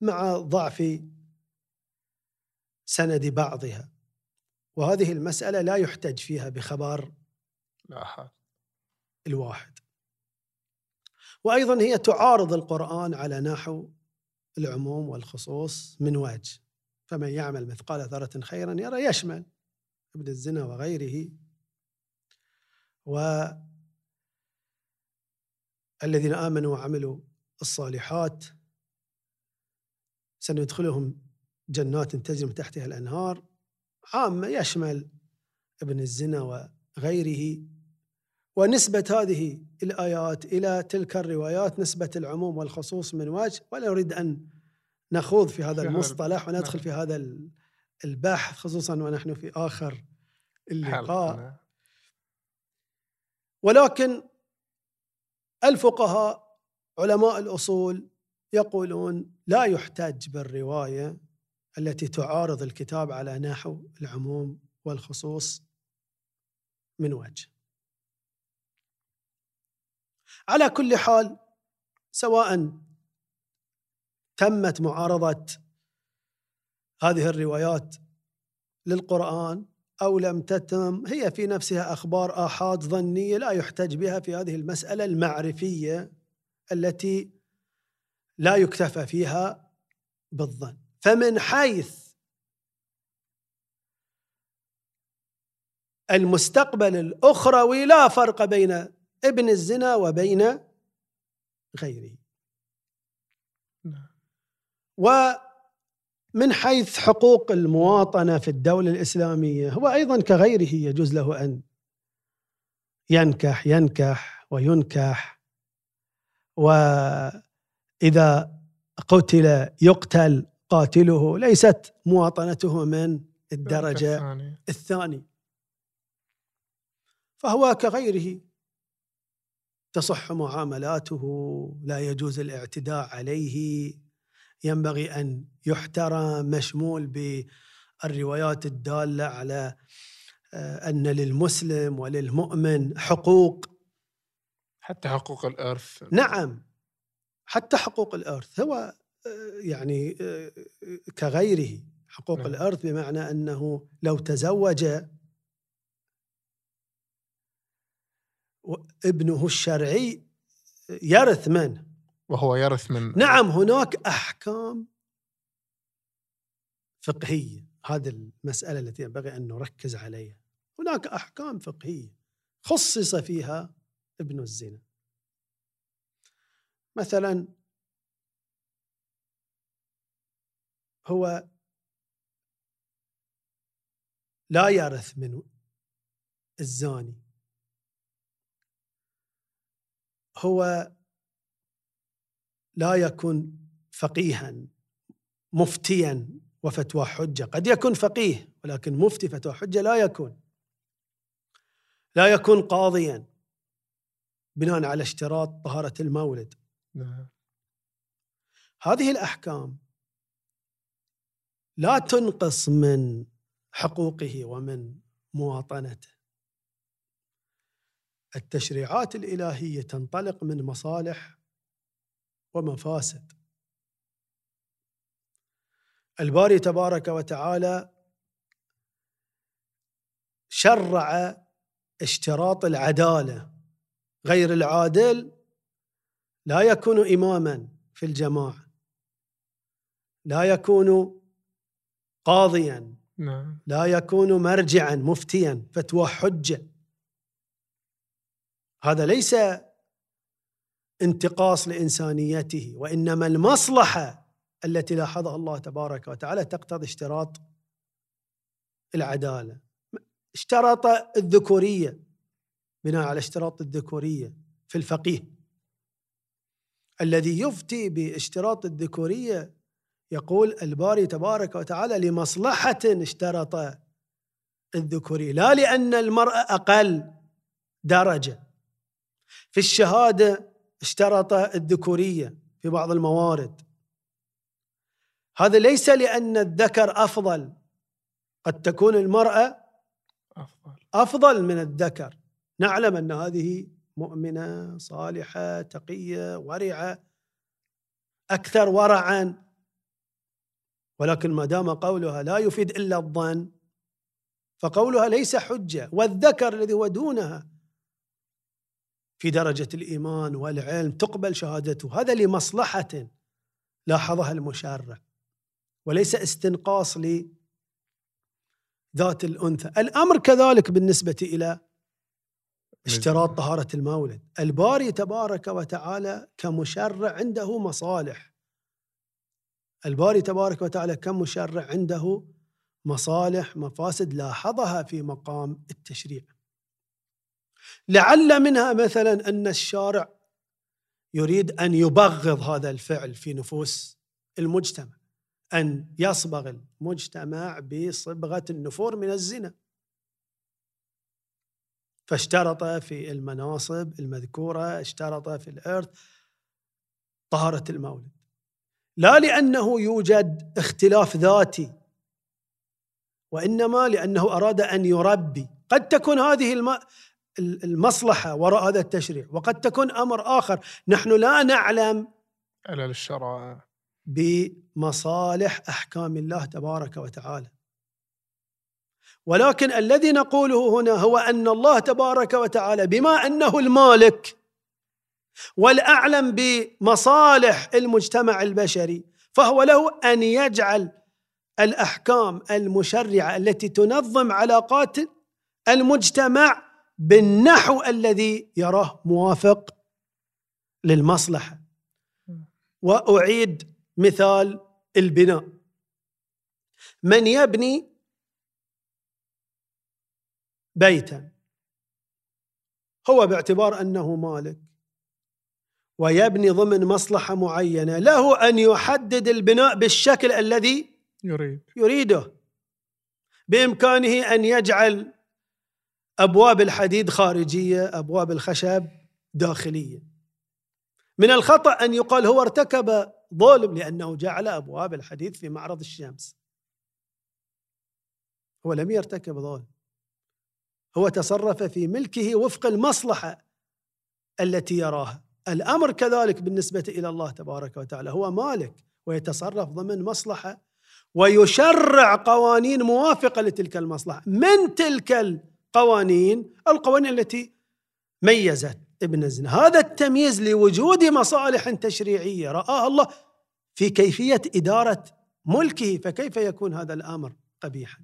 مع ضعف سند بعضها وهذه المسألة لا يحتج فيها بخبر الآحاد. الواحد. وأيضا هي تعارض القرآن على نحو العموم والخصوص من وجه فمن يعمل مثقال ذرة خيرا يرى يشمل ابن الزنا وغيره. والذين آمنوا وعملوا الصالحات سندخلهم جنات تجري من تحتها الأنهار. عامة يشمل ابن الزنا وغيره. ونسبة هذه الآيات إلى تلك الروايات نسبة العموم والخصوص من وجه ولا نريد أن نخوض في هذا المصطلح وندخل نعم. في هذا البحث خصوصا ونحن في آخر اللقاء نعم. ولكن الفقهاء علماء الأصول يقولون لا يحتج بالرواية التي تعارض الكتاب على نحو العموم والخصوص من وجه على كل حال سواء تمت معارضة هذه الروايات للقرآن أو لم تتم هي في نفسها أخبار آحاد ظنية لا يحتج بها في هذه المسألة المعرفية التي لا يكتفى فيها بالظن فمن حيث المستقبل الأخروي لا فرق بين ابن الزنا وبين غيره نعم. ومن حيث حقوق المواطنة في الدولة الإسلامية هو أيضا كغيره يجوز له أن ينكح ينكح وينكح وإذا قتل يقتل قاتله ليست مواطنته من الدرجة الثاني فهو كغيره تصح معاملاته لا يجوز الاعتداء عليه. ينبغي أن يحترم مشمول بالروايات الدالة على آه، أن للمسلم وللمؤمن حقوق. حتى حقوق الإرث. نعم. حتى حقوق الإرث. هو آه، يعني آه، كغيره. حقوق نعم. الإرث بمعنى أنه لو تزوج ابنه الشرعي يرث من وهو يرث من نعم هناك أحكام فقهية. هذه المسألة التي ينبغي أن نركز عليها. هناك أحكام فقهية خصص فيها ابن الزنا. مثلا هو لا يرث من الزاني. هو لا يكون فقيها مفتيا وفتوى حجة. قد يكون فقيه ولكن مفتي فتوى حجة لا يكون. لا يكون قاضيا بناء على اشتراط طهارة المولد. نعم. هذه الأحكام لا تنقص من حقوقه ومن مواطنته. التشريعات الإلهية تنطلق من مصالح ومفاسد. الباري تبارك وتعالى شرع اشتراط العدالة. غير العادل لا يكون إماما في الجماعة. لا يكون قاضيا. نعم. لا يكون مرجعا مفتيا فتوى حجة. هذا ليس انتقاص لإنسانيته وإنما المصلحة التي لاحظها الله تبارك وتعالى تقتضي اشتراط العدالة اشترط الذكورية بناء على اشتراط الذكورية في الفقيه. الذي يفتي باشتراط الذكورية يقول الباري تبارك وتعالى لمصلحة اشترط الذكوريه لا لأن المراه أقل درجة. في الشهادة اشترط الذكورية في بعض الموارد. هذا ليس لأن الذكر أفضل قد تكون المرأة أفضل. أفضل من الذكر. نعلم أن هذه مؤمنة صالحة تقية ورعة أكثر ورعا. ولكن ما دام قولها لا يفيد إلا الظن فقولها ليس حجة. والذكر الذي هو دونها في درجة الإيمان والعلم تقبل شهادته. هذا لمصلحة لاحظها المشرع وليس استنقاص لذات الأنثى. الأمر كذلك بالنسبة إلى اشتراط طهارة المولد. الباري تبارك وتعالى كمشرع عنده مصالح. الباري تبارك وتعالى كمشرع عنده مصالح مفاسد لاحظها في مقام التشريع. لعل منها مثلا أن الشارع يريد أن يبغض هذا الفعل في نفوس المجتمع أن يصبغ المجتمع بصبغة النفور من الزنا. فاشترط في المناصب المذكورة اشترط في الإرث طهارة المولد. لا لأنه يوجد اختلاف ذاتي وإنما لأنه أراد أن يربي. قد تكون هذه الم... المصلحة وراء هذا التشريع. وقد تكون أمر آخر. نحن لا نعلم علل الشرع بمصالح أحكام الله تبارك وتعالى. ولكن الذي نقوله هنا هو أن الله تبارك وتعالى بما أنه المالك والأعلم بمصالح المجتمع البشري فهو له أن يجعل الأحكام المشرعة التي تنظم علاقات المجتمع بالنحو الذي يراه موافق للمصلحة. وأعيد مثال البناء. من يبني بيتا؟ هو باعتبار أنه مالك. ويبني ضمن مصلحة معينة. له أن يحدد البناء بالشكل الذي يريد. يريده. بإمكانه أن يجعل أبواب الحديد خارجية أبواب الخشب داخلية. من الخطأ أن يقال هو ارتكب ظلم لأنه جعل أبواب الحديد في معرض الشمس. هو لم يرتكب ظلم. هو تصرف في ملكه وفق المصلحة التي يراها. الأمر كذلك بالنسبة إلى الله تبارك وتعالى. هو مالك ويتصرف ضمن مصلحة ويشرع قوانين موافقة لتلك المصلحة. من تلك القوانين القوانين التي ميزت ابن الزنا. هذا التمييز لوجود مصالح تشريعية. رآها الله في كيفية إدارة ملكه فكيف يكون هذا الأمر قبيحا؟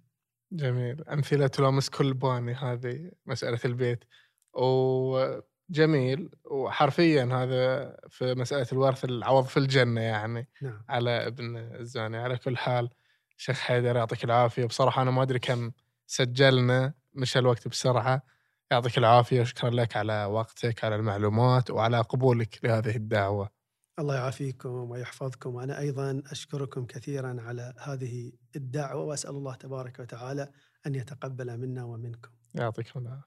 جميل. أمثلة تلامس كل باني هذه مسألة البيت. وجميل. وحرفيا هذا في مسألة الورث العوض في الجنة يعني نعم. على ابن الزاني. على كل حال شيخ حيدر يعطيك العافية. بصراحة أنا ما أدري كم سجلنا. مشى الوقت بسرعة يعطيك العافية شكرا لك على وقتك على المعلومات وعلى قبولك لهذه الدعوة الله يعافيكم ويحفظكم وأنا أيضا أشكركم كثيرا على هذه الدعوة وأسأل الله تبارك وتعالى أن يتقبل منا ومنكم. يعطيكم العافية.